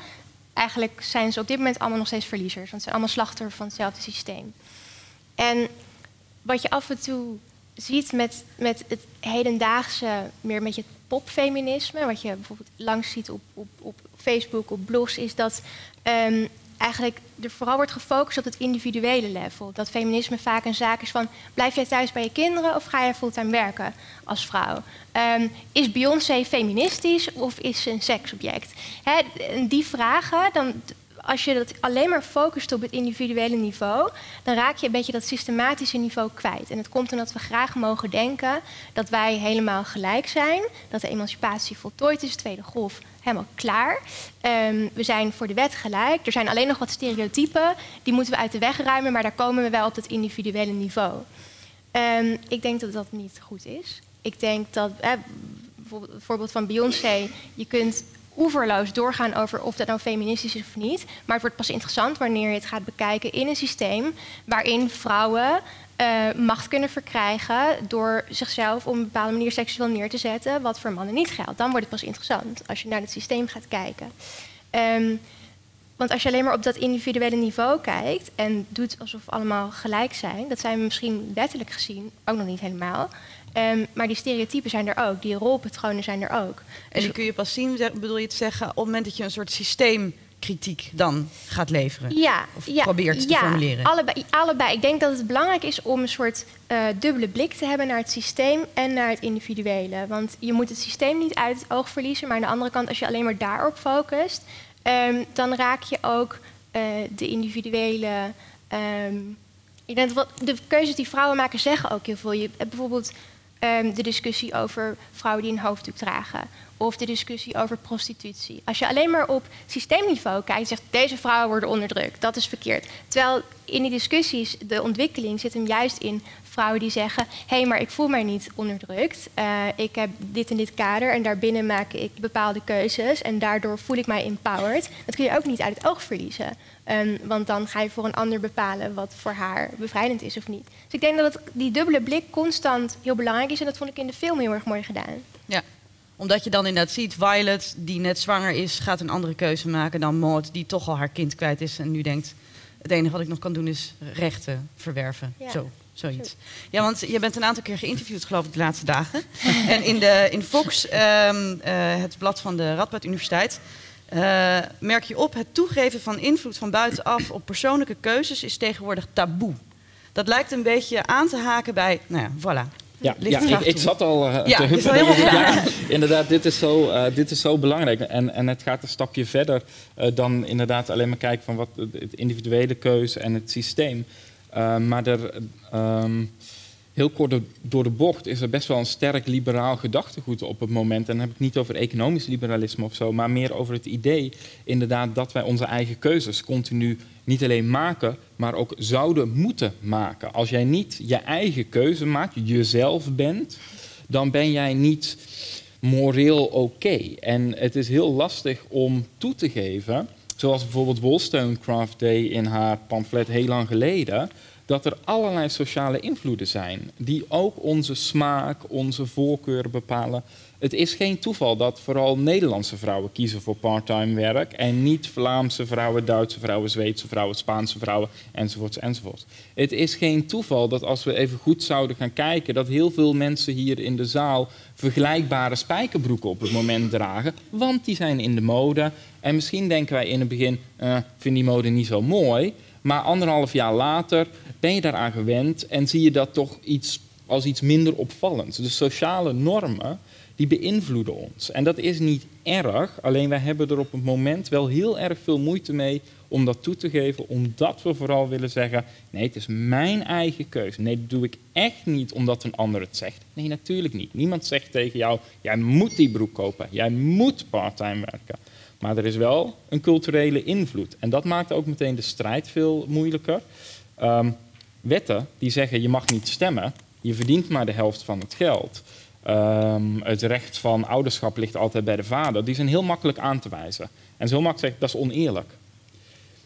eigenlijk zijn ze op dit moment allemaal nog steeds verliezers. Want ze zijn allemaal slachtoffer van hetzelfde systeem. En wat je af en toe ziet met, met het hedendaagse, meer met je popfeminisme, wat je bijvoorbeeld langs ziet op, op, op Facebook, op blogs, is dat um, eigenlijk er vooral wordt gefocust op het individuele level. Dat feminisme vaak een zaak is van... blijf jij thuis bij je kinderen of ga je fulltime werken als vrouw? Um, is Beyoncé feministisch of is ze een seksobject? He, die vragen, dan, als je dat alleen maar focust op het individuele niveau... dan raak je een beetje dat systematische niveau kwijt. En het komt omdat we graag mogen denken dat wij helemaal gelijk zijn... dat de emancipatie voltooid is, tweede golf helemaal klaar. Um, we zijn voor de wet gelijk. Er zijn alleen nog wat stereotypen. Die moeten we uit de weg ruimen, maar daar komen we wel op het individuele niveau. Um, ik denk dat dat niet goed is. Ik denk dat, eh, bijvoorbeeld van Beyoncé, je kunt oeverloos doorgaan over of dat nou feministisch is of niet. Maar het wordt pas interessant wanneer je het gaat bekijken in een systeem waarin vrouwen uh, macht kunnen verkrijgen door zichzelf op een bepaalde manier seksueel neer te zetten, wat voor mannen niet geldt. Dan wordt het pas interessant als je naar het systeem gaat kijken. Um, want als je alleen maar op dat individuele niveau kijkt en doet alsof we allemaal gelijk zijn, dat zijn we misschien wettelijk gezien ook nog niet helemaal. Um, maar die stereotypen zijn er ook, die rolpatronen zijn er ook. En die dus kun je pas zien, bedoel je te zeggen, op het moment dat je een soort systeem kritiek dan gaat leveren? Ja, of ja, probeert te ja, formuleren? Allebei, allebei. Ik denk dat het belangrijk is om een soort uh, dubbele blik te hebben naar het systeem en naar het individuele. Want je moet het systeem niet uit het oog verliezen, maar aan de andere kant, als je alleen maar daarop focust, um, dan raak je ook uh, de individuele. Um, ik denk dat de keuzes die vrouwen maken zeggen ook heel veel. Je hebt bijvoorbeeld um, de discussie over vrouwen die een hoofddoek dragen of de discussie over prostitutie. Als je alleen maar op systeemniveau kijkt, zegt deze vrouwen worden onderdrukt, dat is verkeerd. Terwijl in die discussies de ontwikkeling zit hem juist in vrouwen die zeggen: hé, hey, maar ik voel mij niet onderdrukt. Uh, ik heb dit en dit kader en daarbinnen maak ik bepaalde keuzes en daardoor voel ik mij empowered. Dat kun je ook niet uit het oog verliezen. Um, want dan ga je voor een ander bepalen wat voor haar bevrijdend is of niet. Dus ik denk dat het, die dubbele blik constant heel belangrijk is en dat vond ik in de film heel erg mooi gedaan. Ja, omdat je dan inderdaad ziet, Violet, die net zwanger is, gaat een andere keuze maken dan Maud, die toch al haar kind kwijt is en nu denkt, het enige wat ik nog kan doen is rechten verwerven. Ja. Zo, zoiets. Ja, want je bent een aantal keer geïnterviewd, geloof ik, de laatste dagen. en in, de, in Fox, um, uh, het blad van de Radboud Universiteit, uh, merk je op, het toegeven van invloed van buitenaf op persoonlijke keuzes is tegenwoordig taboe. Dat lijkt een beetje aan te haken bij, nou ja, voilà, ja, ja ik, ik, zat al uh, ja, te. Ja, inderdaad, dit is zo, uh, dit is zo belangrijk. En, en het gaat een stapje verder uh, dan inderdaad alleen maar kijken van wat het individuele keuze en het systeem. Maar er, um, heel kort door de bocht is er best wel een sterk liberaal gedachtegoed op het moment. En dan heb ik niet over economisch liberalisme of zo, maar meer over het idee inderdaad dat wij onze eigen keuzes continu niet alleen maken, maar ook zouden moeten maken. Als jij niet je eigen keuze maakt, jezelf bent, dan ben jij niet moreel oké. En het is heel lastig om toe te geven, zoals bijvoorbeeld Wollstonecraft deed in haar pamflet heel lang geleden, dat er allerlei sociale invloeden zijn die ook onze smaak, onze voorkeuren bepalen. Het is geen toeval dat vooral Nederlandse vrouwen kiezen voor parttime werk en niet Vlaamse vrouwen, Duitse vrouwen, Zweedse vrouwen, Spaanse vrouwen enzovoorts enzovoorts. Het is geen toeval dat als we even goed zouden gaan kijken dat heel veel mensen hier in de zaal vergelijkbare spijkerbroeken op het moment dragen, want die zijn in de mode. En misschien denken wij in het begin, uh, vind die mode niet zo mooi, maar anderhalf jaar later ben je daaraan gewend en zie je dat toch iets, als iets minder opvallends. De sociale normen die beïnvloeden ons. En dat is niet erg, alleen wij hebben er op het moment wel heel erg veel moeite mee om dat toe te geven, omdat we vooral willen zeggen: nee, het is mijn eigen keuze. Nee, dat doe ik echt niet omdat een ander het zegt. Nee, natuurlijk niet. Niemand zegt tegen jou: jij moet die broek kopen, jij moet parttime werken. Maar er is wel een culturele invloed. En dat maakt ook meteen de strijd veel moeilijker. Ehm, wetten die zeggen: je mag niet stemmen, je verdient maar de helft van het geld. Um, het recht van ouderschap ligt altijd bij de vader. Die zijn heel makkelijk aan te wijzen. En zo makkelijk zeggen, dat is oneerlijk.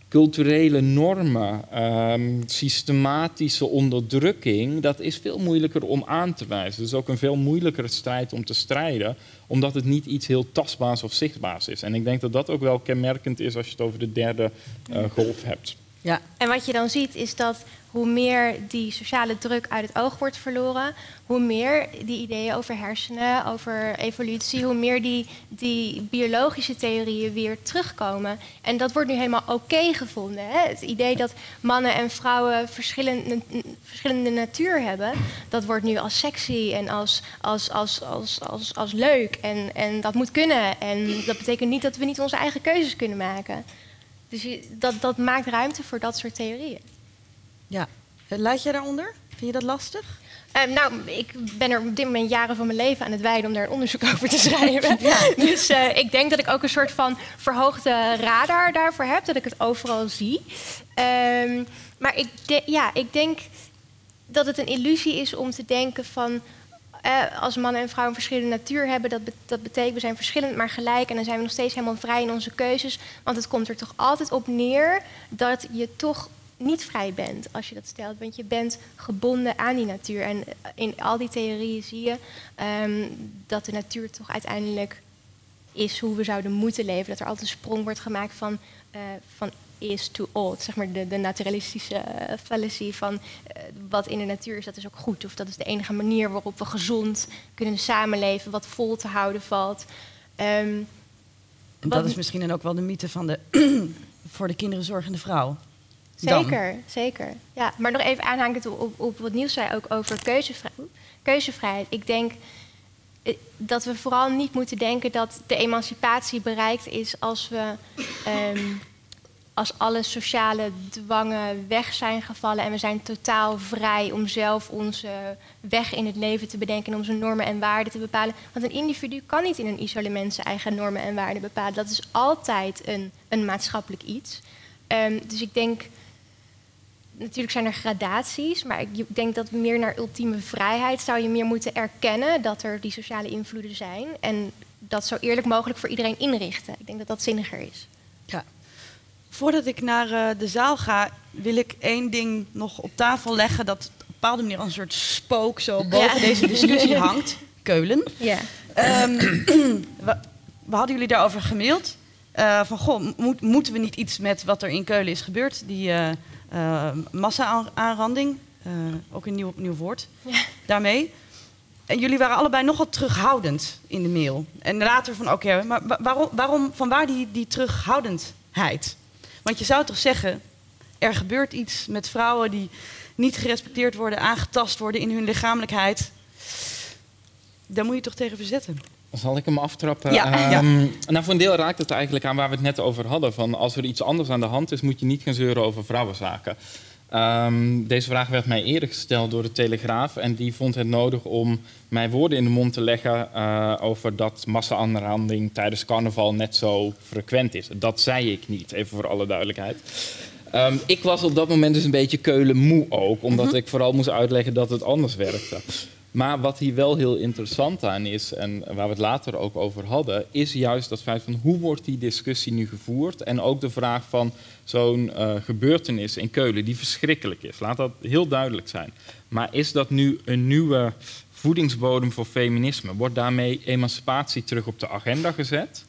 Culturele normen, um, systematische onderdrukking, dat is veel moeilijker om aan te wijzen. Het is ook een veel moeilijkere strijd om te strijden, omdat het niet iets heel tastbaars of zichtbaars is. En ik denk dat dat ook wel kenmerkend is als je het over de derde uh, golf hebt. Ja. En wat je dan ziet is dat hoe meer die sociale druk uit het oog wordt verloren, hoe meer die ideeën over hersenen, over evolutie, hoe meer die, die biologische theorieën weer terugkomen. En dat wordt nu helemaal oké gevonden. Hè? Het idee dat mannen en vrouwen verschillende, verschillende natuur hebben, dat wordt nu als sexy en als, als, als, als, als, als leuk. En, en dat moet kunnen. En dat betekent niet dat we niet onze eigen keuzes kunnen maken. Dus dat, dat maakt ruimte voor dat soort theorieën. Ja. Laat je daaronder? Vind je dat lastig? Um, nou, ik ben er op dit moment jaren van mijn leven aan het wijden om daar een onderzoek over te schrijven. Ja. Dus uh, ik denk dat ik ook een soort van verhoogde radar daarvoor heb, dat ik het overal zie. Um, maar ik, ja, ik denk dat het een illusie is om te denken van. Uh, als mannen en vrouwen een verschillende natuur hebben, dat, be dat betekent we zijn verschillend maar gelijk en dan zijn we nog steeds helemaal vrij in onze keuzes. Want het komt er toch altijd op neer dat je toch niet vrij bent als je dat stelt. Want je bent gebonden aan die natuur. En in al die theorieën zie je um, dat de natuur toch uiteindelijk is hoe we zouden moeten leven. Dat er altijd een sprong wordt gemaakt van, uh, van is to old. Zeg maar de, de naturalistische uh, fallacy van uh, wat in de natuur is, dat is ook goed. Of dat is de enige manier waarop we gezond kunnen samenleven, wat vol te houden valt. Um, en dat is misschien dan ook wel de mythe van de voor de kinderen zorgende vrouw. Zeker, zeker. Ja, maar nog even aanhangend op, op wat Niels zei ook over keuzevrijheid. keuzevrijheid. Ik denk eh, dat we vooral niet moeten denken dat de emancipatie bereikt is als we um, als alle sociale dwangen weg zijn gevallen en we zijn totaal vrij om zelf onze weg in het leven te bedenken en onze normen en waarden te bepalen. Want een individu kan niet in een isolement zijn eigen normen en waarden bepalen. Dat is altijd een, een maatschappelijk iets. Um, dus ik denk natuurlijk zijn er gradaties, maar ik denk dat meer naar ultieme vrijheid zou je meer moeten erkennen dat er die sociale invloeden zijn. En dat zo eerlijk mogelijk voor iedereen inrichten. Ik denk dat dat zinniger is. Ja. Voordat ik naar uh, de zaal ga, wil ik één ding nog op tafel leggen dat op een bepaalde manier als een soort spook zo boven ja. deze discussie hangt. Keulen. Ja. Um, we, we, hadden jullie daarover gemaild. Uh, van goh, moet, moeten we niet iets met wat er in Keulen is gebeurd? Die, uh, uh, massa-aanranding, uh, ook een nieuw, nieuw woord ja. daarmee. En jullie waren allebei nogal terughoudend in de mail. En later van, oké, maar waarom, waarom, van waar die, die terughoudendheid? Want je zou toch zeggen, er gebeurt iets met vrouwen die niet gerespecteerd worden, aangetast worden in hun lichamelijkheid. Daar moet je toch tegen verzetten? Zal ik hem aftrappen? Ja, um, Nou, voor een deel raakt het eigenlijk aan waar we het net over hadden. Van als er iets anders aan de hand is, moet je niet gaan zeuren over vrouwenzaken. Um, deze vraag werd mij eerder gesteld door de Telegraaf. En die vond het nodig om mij woorden in de mond te leggen uh, over dat massa-aanranding tijdens carnaval net zo frequent is. Dat zei ik niet, even voor alle duidelijkheid. Um, ik was op dat moment dus een beetje keulen moe ook, omdat mm -hmm. ik vooral moest uitleggen dat het anders werkte. Maar wat hier wel heel interessant aan is, en waar we het later ook over hadden, is juist dat feit van hoe wordt die discussie nu gevoerd? En ook de vraag van zo'n uh, gebeurtenis in Keulen, die verschrikkelijk is. Laat dat heel duidelijk zijn. Maar is dat nu een nieuwe voedingsbodem voor feminisme? Wordt daarmee emancipatie terug op de agenda gezet?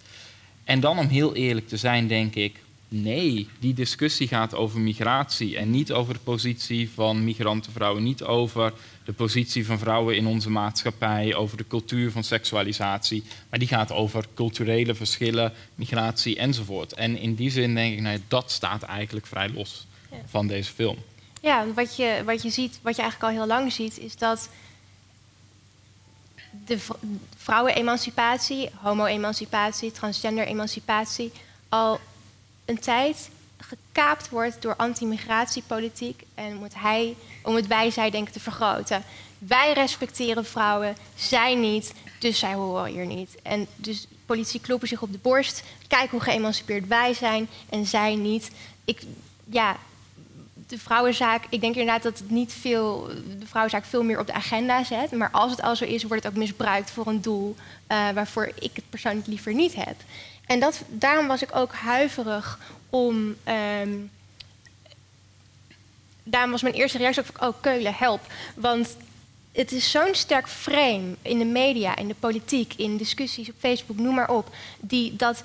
En dan om heel eerlijk te zijn, denk ik, nee, die discussie gaat over migratie en niet over de positie van migrantenvrouwen, niet over de positie van vrouwen in onze maatschappij, over de cultuur van seksualisatie, maar die gaat over culturele verschillen, migratie enzovoort. En in die zin denk ik, nou, dat staat eigenlijk vrij los van deze film. Ja, wat je, wat je ziet, wat je eigenlijk al heel lang ziet, is dat de vrouwenemancipatie, homo-emancipatie, transgender-emancipatie al een tijd gekaapt wordt door anti-migratiepolitiek en moet hij om het wij-zij denken te vergroten. Wij respecteren vrouwen, zij niet, dus zij horen hier niet. En dus politie kloppen zich op de borst, kijk hoe geëmancipeerd wij zijn en zij niet. Ik, ja, de vrouwenzaak, ik denk inderdaad dat het niet veel, de vrouwenzaak veel meer op de agenda zet. Maar als het al zo is, wordt het ook misbruikt voor een doel uh, waarvoor ik het persoonlijk liever niet heb. En dat, daarom was ik ook huiverig om. Um, daarom was mijn eerste reactie ook: oh, Keulen, help. Want het is zo'n sterk frame in de media, in de politiek, in discussies op Facebook, noem maar op, die dat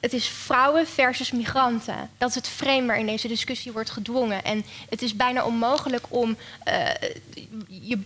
het is vrouwen versus migranten. Dat is het frame waarin deze discussie wordt gedwongen. En het is bijna onmogelijk om uh, je,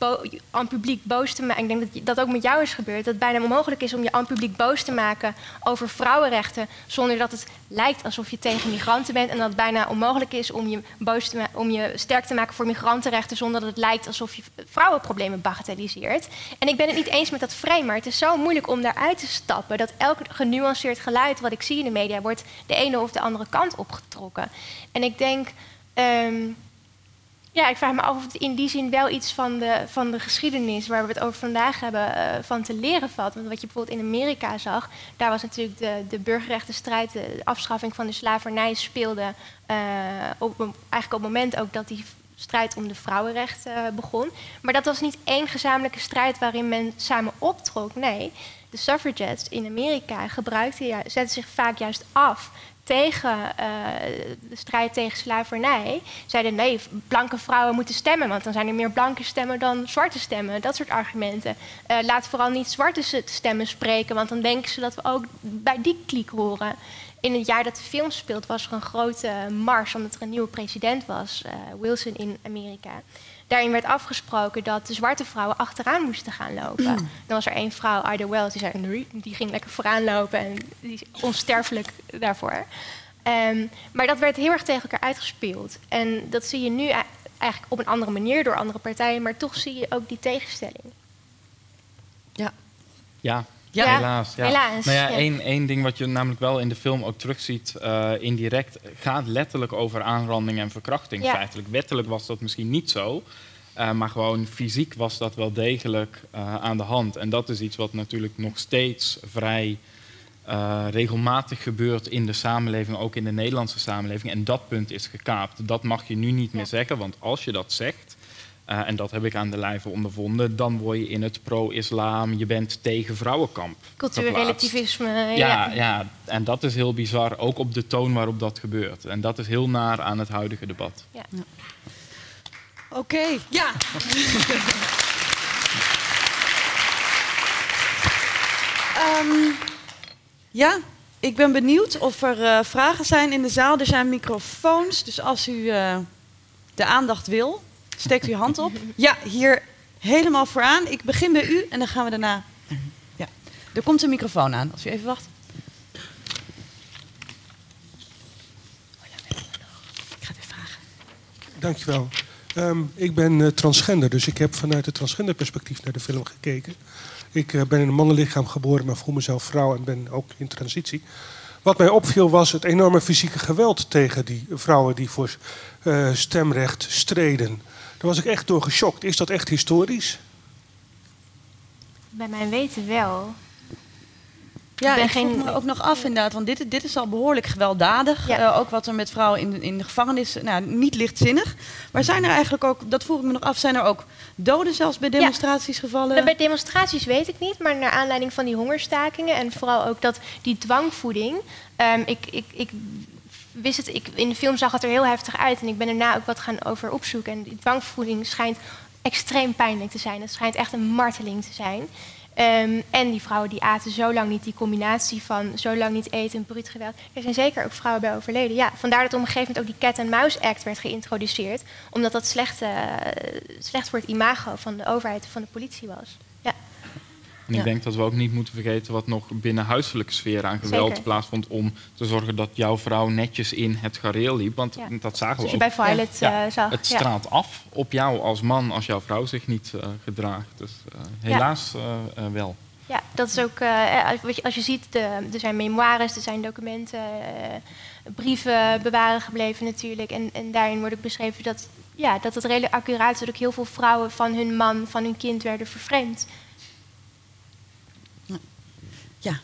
aan publiek boos te maken. Ik denk dat dat ook met jou is gebeurd. Dat het bijna onmogelijk is om je aan publiek boos te maken over vrouwenrechten. zonder dat het lijkt alsof je tegen migranten bent. En dat het bijna onmogelijk is om je, boos te om je sterk te maken voor migrantenrechten. zonder dat het lijkt alsof je vrouwenproblemen bagatelliseert. En ik ben het niet eens met dat frame. Maar het is zo moeilijk om daaruit te stappen. dat elk genuanceerd geluid wat ik zie in de media wordt de ene of de andere kant opgetrokken. En ik denk, ehm, ja, ik vraag me af of het in die zin wel iets van de, van de geschiedenis waar we het over vandaag hebben, uh, van te leren valt. Want wat je bijvoorbeeld in Amerika zag, daar was natuurlijk de, de burgerrechtenstrijd, de afschaffing van de slavernij speelde uh, op, eigenlijk op het moment ook dat die strijd om de vrouwenrechten uh, begon. Maar dat was niet één gezamenlijke strijd waarin men samen optrok. Nee, de suffragettes in Amerika gebruikten, zetten zich vaak juist af tegen uh, de strijd tegen slavernij. Zeiden nee, blanke vrouwen moeten stemmen, want dan zijn er meer blanke stemmen dan zwarte stemmen. Dat soort argumenten. Uh, laat vooral niet zwarte stemmen spreken, want dan denken ze dat we ook bij die kliek horen. In het jaar dat de film speelt was er een grote mars omdat er een nieuwe president was, uh, Wilson in Amerika. Daarin werd afgesproken dat de zwarte vrouwen achteraan moesten gaan lopen. Mm. Dan was er één vrouw, Ida Wells, die zei nee, die ging lekker vooraan lopen en die is onsterfelijk daarvoor. Um, maar dat werd heel erg tegen elkaar uitgespeeld. En dat zie je nu eigenlijk op een andere manier door andere partijen, maar toch zie je ook die tegenstelling. Ja. Ja, ja, helaas. Ja. helaas. Nou ja, één, één ding wat je namelijk wel in de film ook terugziet, uh, indirect, gaat letterlijk over aanranding en verkrachting. Feitelijk. Wettelijk was dat misschien niet zo. Uh, maar gewoon fysiek was dat wel degelijk uh, aan de hand. En dat is iets wat natuurlijk nog steeds vrij regelmatig gebeurt in de samenleving, ook in de Nederlandse samenleving. En dat punt is gekaapt. Dat mag je nu niet meer zeggen, want als je dat zegt, uh, en dat heb ik aan de lijve ondervonden. Dan word je in het pro-islam, je bent tegen vrouwenkamp. Cultuurrelativisme. Ja, ja, ja, en dat is heel bizar, ook op de toon waarop dat gebeurt. En dat is heel naar aan het huidige debat. Ja. ja. Oké, okay. ja. um, ja, ik ben benieuwd of er uh, vragen zijn in de zaal. Er zijn microfoons, dus als u uh, de aandacht wil, Steekt uw hand op. Ja, hier helemaal vooraan. Ik begin bij u en dan gaan we daarna. Ja, er komt een microfoon aan. Als u even wacht. Ik ga het weer vragen. Dankjewel. Um, ik ben uh, transgender, dus ik heb vanuit het transgenderperspectief naar de film gekeken. Ik uh, ben in een mannenlichaam geboren, maar voel mezelf vrouw en ben ook in transitie. Wat mij opviel was het enorme fysieke geweld tegen die vrouwen die voor uh, stemrecht streden. Daar was ik echt door geschokt. Is dat echt historisch? Bij mijn weten wel. Ja, ben ik geen- vroeg me ook nog af inderdaad, want dit, dit is al behoorlijk gewelddadig. Ja. Eh, ook wat er met vrouwen in, in de gevangenis, nou, niet lichtzinnig. Maar zijn er eigenlijk ook, dat vroeg ik me nog af, zijn er ook doden zelfs bij demonstraties gevallen? Nou, bij demonstraties weet ik niet, maar naar aanleiding van die hongerstakingen en vooral ook dat die dwangvoeding. ehm, ik, ik, ik wist het, ik, in de film zag het er heel heftig uit en ik ben daarna ook wat gaan over opzoeken. En die dwangvoeding schijnt extreem pijnlijk te zijn. Het schijnt echt een marteling te zijn. Ehm, en die vrouwen die aten zo lang niet, die combinatie van zo lang niet eten en bruut geweld. Er zijn zeker ook vrouwen bij overleden. Ja, vandaar dat op een gegeven moment ook die Cat and Mouse Act werd geïntroduceerd. Omdat dat slecht, eh, slecht voor het imago van de overheid van de politie was. Ja, En ik denk dat we ook niet moeten vergeten wat nog binnen huiselijke sfeer aan geweld Zeker. plaatsvond om te zorgen dat jouw vrouw netjes in het gareel liep. Want Ja. dat zagen zoals we je ook. bij Violet Ja, eh, zag. Het straalt af op jou als man als jouw vrouw zich niet eh, gedraagt. Dus eh, helaas wel. Ja, dat is ook, als, je, als je ziet, de, er zijn memoires, er zijn documenten, brieven bewaren gebleven natuurlijk. En, en daarin wordt ook beschreven dat, ja, dat het redelijk accuraat is dat ook heel veel vrouwen van hun man, van hun kind werden vervreemd. Ja.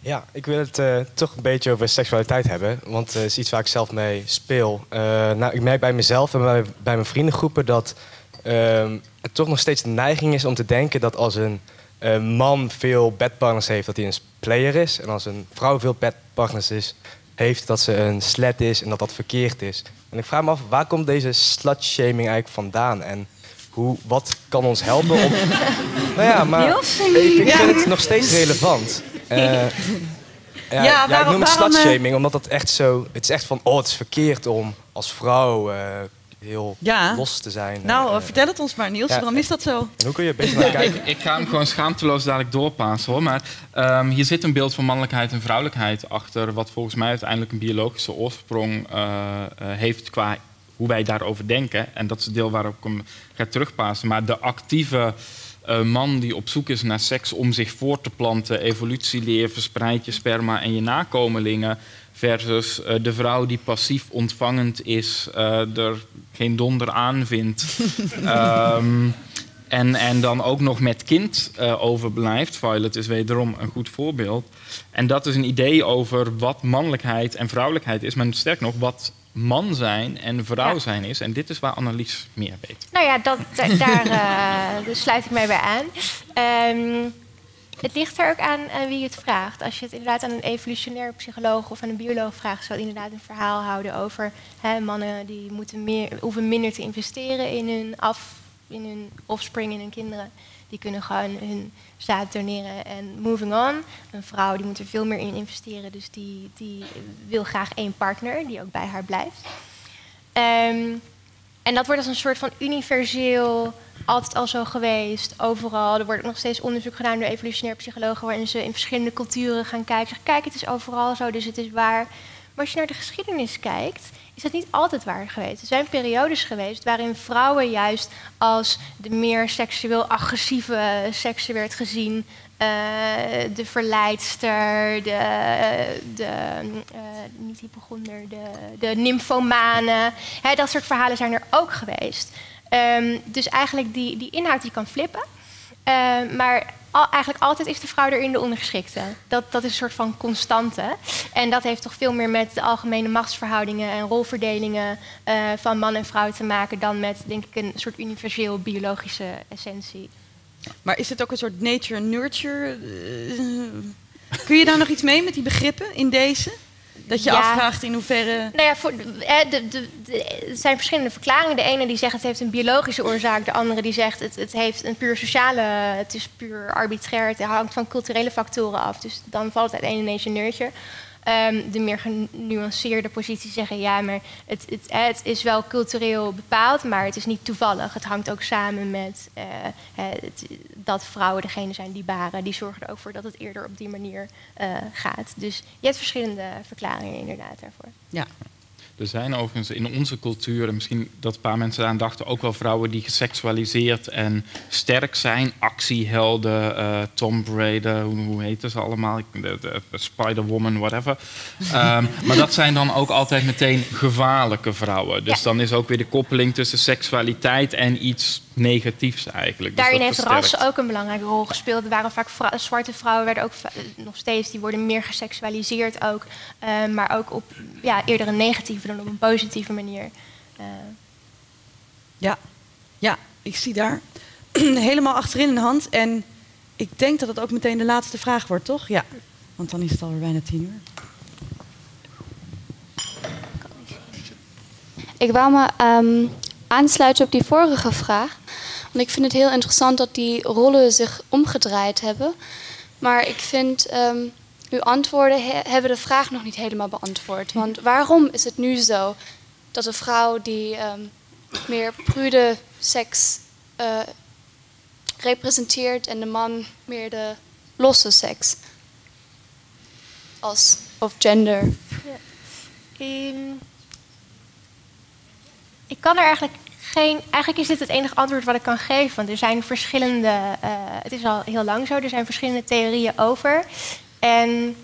Ja, ik wil het eh, toch een beetje over seksualiteit hebben. Want het is iets waar ik zelf mee speel. Eh, nou, ik merk bij mezelf en bij, mijn vriendengroepen dat ehm, het toch nog steeds de neiging is om te denken dat als een eh, man veel bedpartners heeft, dat hij een player is. En als een vrouw veel bedpartners is, heeft, dat ze een slet is en dat dat verkeerd is. En ik vraag me af, waar komt deze slut-shaming eigenlijk vandaan? En hoe, wat kan ons helpen om... nou ja, maar ik, Ja. vind het nog steeds relevant. Eh, ja, Ja, ja, ik noem het waarom, eh, slutshaming, omdat dat echt zo... Het is echt van, oh, het is verkeerd om als vrouw eh, heel Ja. los te zijn. Nou, vertel het ons maar Niels, ja. waarom is dat zo? en hoe kun je beetje naar kijken? Ik, ik ga hem gewoon schaamteloos dadelijk doorpassen hoor. Maar ehm, hier zit een beeld van mannelijkheid en vrouwelijkheid achter. Wat volgens mij uiteindelijk een biologische oorsprong heeft qua hoe wij daarover denken. En dat is het deel waarop ik hem ga terugpassen. Maar de actieve eh, man die op zoek is naar seks om zich voor te planten, evolutieleer, verspreid je sperma en je nakomelingen. Versus eh, de vrouw die passief ontvangend is, eh, er geen donder aan vindt. Ehm, en, en dan ook nog met kind overblijft. Violet is wederom een goed voorbeeld. En dat is een idee over wat mannelijkheid en vrouwelijkheid is. Maar sterk nog, wat man zijn en vrouw Ja. zijn is. En dit is waar Annelies meer weet. Nou ja, dat, da- daar eh, sluit ik mij bij aan. Ehm, het ligt er ook aan, aan wie je het vraagt. Als je het inderdaad aan een evolutionair psycholoog of aan een bioloog vraagt, zal inderdaad een verhaal houden over hè, mannen die moeten meer, hoeven minder te investeren in hun, af, in hun offspring, in hun kinderen. Die kunnen gewoon hun zaad doneren en moving on. Een vrouw die moet er veel meer in investeren, dus die, die wil graag één partner die ook bij haar blijft. Ehm, en dat wordt als een soort van universeel, altijd al zo geweest, overal. Er wordt nog steeds onderzoek gedaan door evolutionair psychologen... waarin ze in verschillende culturen gaan kijken. Kijk, het is overal zo, dus het is waar. Maar als je naar de geschiedenis kijkt, is niet altijd waar geweest. Er zijn periodes geweest waarin vrouwen juist als de meer seksueel agressieve sekse werd gezien... Eh, de verleidster, de, de eh, niet hypochonder, de, de dat soort verhalen zijn er ook geweest. Ehm, dus eigenlijk die, die inhoud die kan flippen. Ehm, maar eigenlijk altijd is de vrouw erin de ondergeschikte. Dat, dat is een soort van constante. En dat heeft toch veel meer met de algemene machtsverhoudingen en rolverdelingen eh, van man en vrouw te maken dan met, denk ik, een soort universeel biologische essentie. Maar is het ook een soort nature-nurture? eh, kun je daar nog iets mee met die begrippen in deze? Dat je Ja. afvraagt in hoeverre... Nou ja, voor, eh, de, de, de- er zijn verschillende verklaringen. De ene die zegt het heeft een biologische oorzaak. De andere die zegt het, het heeft een puur sociale... Het is puur arbitrair. Het hangt van culturele factoren af. Dus dan valt het uit ene nation nurture. Ehm, de meer genuanceerde posities zeggen... ja, maar het, het, eh, het is wel cultureel bepaald... maar het is niet toevallig. Het hangt ook samen met eh, eh, dat vrouwen degene zijn die baren. Die zorgen er ook voor dat het eerder op die manier gaat. Dus je hebt verschillende verklaringen inderdaad daarvoor. Ja. Er zijn overigens in onze cultuur, en misschien dat een paar mensen aan dachten, ook wel vrouwen die geseksualiseerd en sterk zijn. Actiehelden, uh, Tom Raider, hoe, hoe heten ze allemaal? De, de, Spider-Woman, whatever. um, maar dat zijn dan ook altijd meteen gevaarlijke vrouwen. Dus dan is ook weer de koppeling tussen seksualiteit en iets negatiefs eigenlijk. Dus Daarin heeft ras ook een belangrijke rol gespeeld. Er waren vaak zwarte vrouwen, werden ook nog steeds, die worden meer geseksualiseerd ook. Uh, maar ook op ja, eerder een negatieve dan op een positieve manier. Uh. Ja. ja, ik zie daar helemaal achterin een hand. En ik denk dat het ook meteen de laatste vraag wordt, toch? Ja, want dan is het alweer bijna tien uur. Ik wou me um, aansluiten op die vorige vraag. Want ik vind het heel interessant dat die rollen zich omgedraaid hebben. Maar ik vind, um, uw antwoorden he hebben de vraag nog niet helemaal beantwoord. Want waarom is het nu zo dat de vrouw die um, meer prude seks uh, representeert en de man meer de losse seks? Als, of gender. Ja. Um, ik kan er eigenlijk geen. Eigenlijk is dit het enige antwoord wat ik kan geven. Want er zijn verschillende. Uh, het is al heel lang zo. Er zijn verschillende theorieën over. En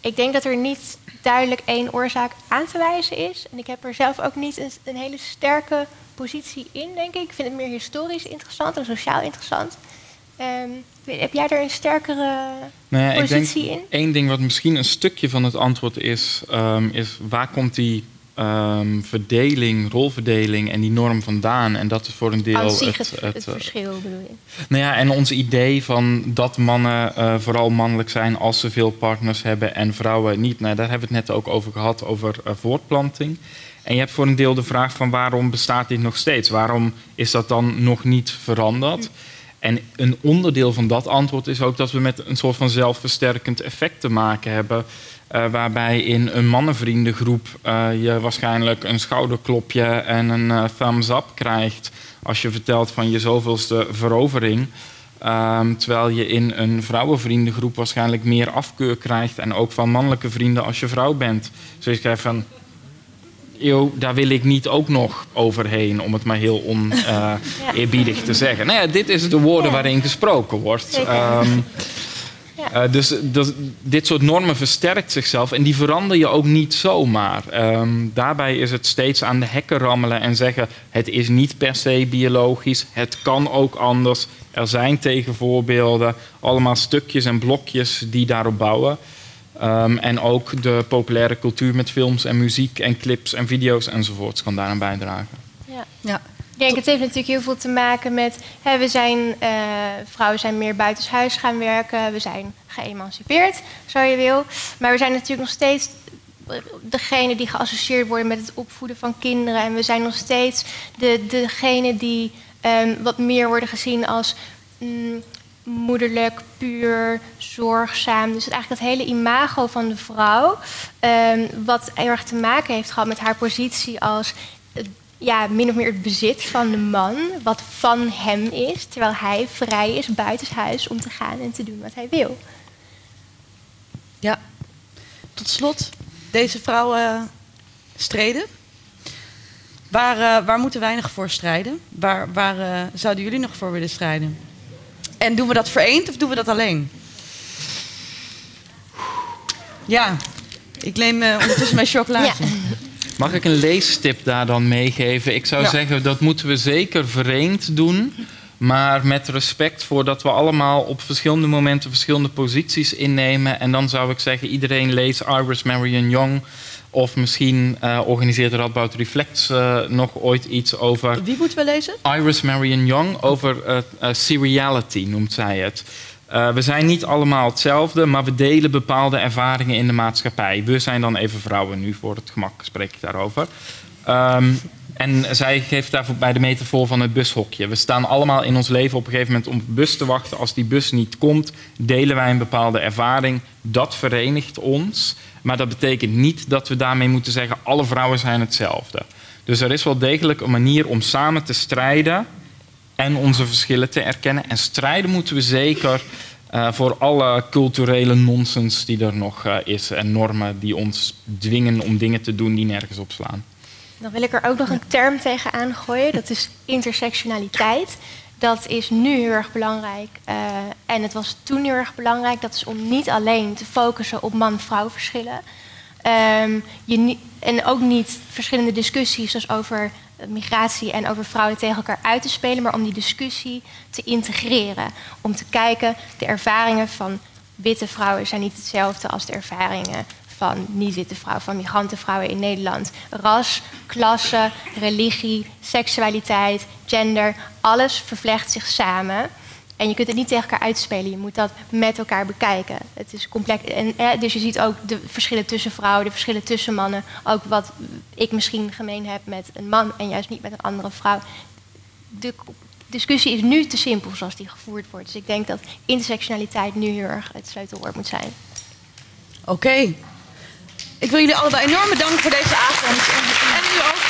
ik denk dat er niet duidelijk één oorzaak aan te wijzen is. En ik heb er zelf ook niet een, een hele sterke positie in, denk ik. Ik vind het meer historisch interessant en sociaal interessant. Um, heb jij er een sterkere nou ja, positie ik denk, in? Eén ding wat misschien een stukje van het antwoord is, um, is waar komt die um, verdeling, rolverdeling en die norm vandaan. En dat is voor een deel het, het, het, het, verschil, bedoel je? Nou ja, en ons idee van dat mannen uh, vooral mannelijk zijn als ze veel partners hebben en vrouwen niet. Nou, daar hebben we het net ook over gehad, over uh, voortplanting. En je hebt voor een deel de vraag van waarom bestaat dit nog steeds? Waarom is dat dan nog niet veranderd? En een onderdeel van dat antwoord is ook dat we met een soort van zelfversterkend effect te maken hebben. Uh, waarbij in een mannenvriendengroep uh, je waarschijnlijk een schouderklopje en een uh, thumbs up krijgt als je vertelt van je zoveelste verovering. Um, terwijl je in een vrouwenvriendengroep waarschijnlijk meer afkeur krijgt en ook van mannelijke vrienden als je vrouw bent. Dus je krijgt van, Yo, daar wil ik niet ook nog overheen, om het maar heel oneerbiedig te zeggen. Nou ja, dit is de woorden waarin gesproken wordt. Uh, dus, dus, dit soort normen versterkt zichzelf en die verander je ook niet zomaar. Um, daarbij is het steeds aan de hekken rammelen en zeggen: het is niet per se biologisch, het kan ook anders. Er zijn tegenvoorbeelden, allemaal stukjes en blokjes die daarop bouwen. Um, en ook de populaire cultuur met films en muziek en clips en video's enzovoorts kan daaraan bijdragen. Ja. ja. Ik denk, het heeft natuurlijk heel veel te maken met... Hè, we zijn, uh, vrouwen zijn meer buitenshuis gaan werken. We zijn geëmancipeerd, zo je wil. Maar we zijn natuurlijk nog steeds degene die geassocieerd worden met het opvoeden van kinderen. En we zijn nog steeds de, degene die um, wat meer worden gezien als... Mm, moederlijk, puur, zorgzaam. Dus eigenlijk het hele imago van de vrouw, um, wat erg te maken heeft gehad met haar positie als ja, min of meer het bezit van de man, wat van hem is, terwijl hij vrij is buitenshuis om te gaan en te doen wat hij wil. Ja, tot slot, deze vrouwen streden. Waar, uh, waar moeten wij nog voor strijden? Waar, waar uh, zouden jullie nog voor willen strijden? En doen we dat vereend of doen we dat alleen? Ja, ik neem uh, ondertussen mijn chocolaatje. Ja. Mag ik een leestip daar dan meegeven? Ik zou zeggen, dat moeten we zeker vereend doen. Maar met respect voor dat we allemaal op verschillende momenten verschillende posities innemen. En dan zou ik zeggen, iedereen leest Iris Marion Young. Of misschien uh, organiseert Radboud Reflects uh, nog ooit iets over... Wie moeten we lezen? Iris Marion Young over uh, seriality noemt zij het. We zijn niet allemaal hetzelfde, maar we delen bepaalde ervaringen in de maatschappij. We zijn dan even vrouwen nu, voor het gemak spreek ik daarover. Um, en zij geeft daarvoor bij de metafoor van het bushokje. We staan allemaal in ons leven op een gegeven moment om de bus te wachten. Als die bus niet komt, delen wij een bepaalde ervaring. Dat verenigt ons. Maar dat betekent niet dat we daarmee moeten zeggen: alle vrouwen zijn hetzelfde. Dus er is wel degelijk een manier om samen te strijden en onze verschillen te erkennen. En strijden moeten we zeker Uh, voor alle culturele nonsens die er nog uh, is en normen die ons dwingen om dingen te doen die nergens op slaan. Dan wil ik er ook nog een term tegenaan gooien, dat is intersectionaliteit. Dat is nu heel erg belangrijk uh, en het was toen heel erg belangrijk. Dat is om niet alleen te focussen op man-vrouw verschillen. Um, je en ook niet verschillende discussies zoals over migratie en over vrouwen tegen elkaar uit te spelen, maar om die discussie te integreren. Om te kijken, de ervaringen van witte vrouwen zijn niet hetzelfde als de ervaringen van niet-witte vrouwen, van migrantenvrouwen in Nederland. Ras, klasse, religie, seksualiteit, gender, alles vervlecht zich samen. En je kunt het niet tegen elkaar uitspelen. Je moet dat met elkaar bekijken. Het is complex. En, dus je ziet ook de verschillen tussen vrouwen, de verschillen tussen mannen. Ook wat ik misschien gemeen heb met een man en juist niet met een andere vrouw. De discussie is nu te simpel zoals die gevoerd wordt. Dus ik denk dat intersectionaliteit nu heel erg het sleutelwoord moet zijn. Oké. Ik wil jullie allebei enorm bedanken voor deze avond. En u ook.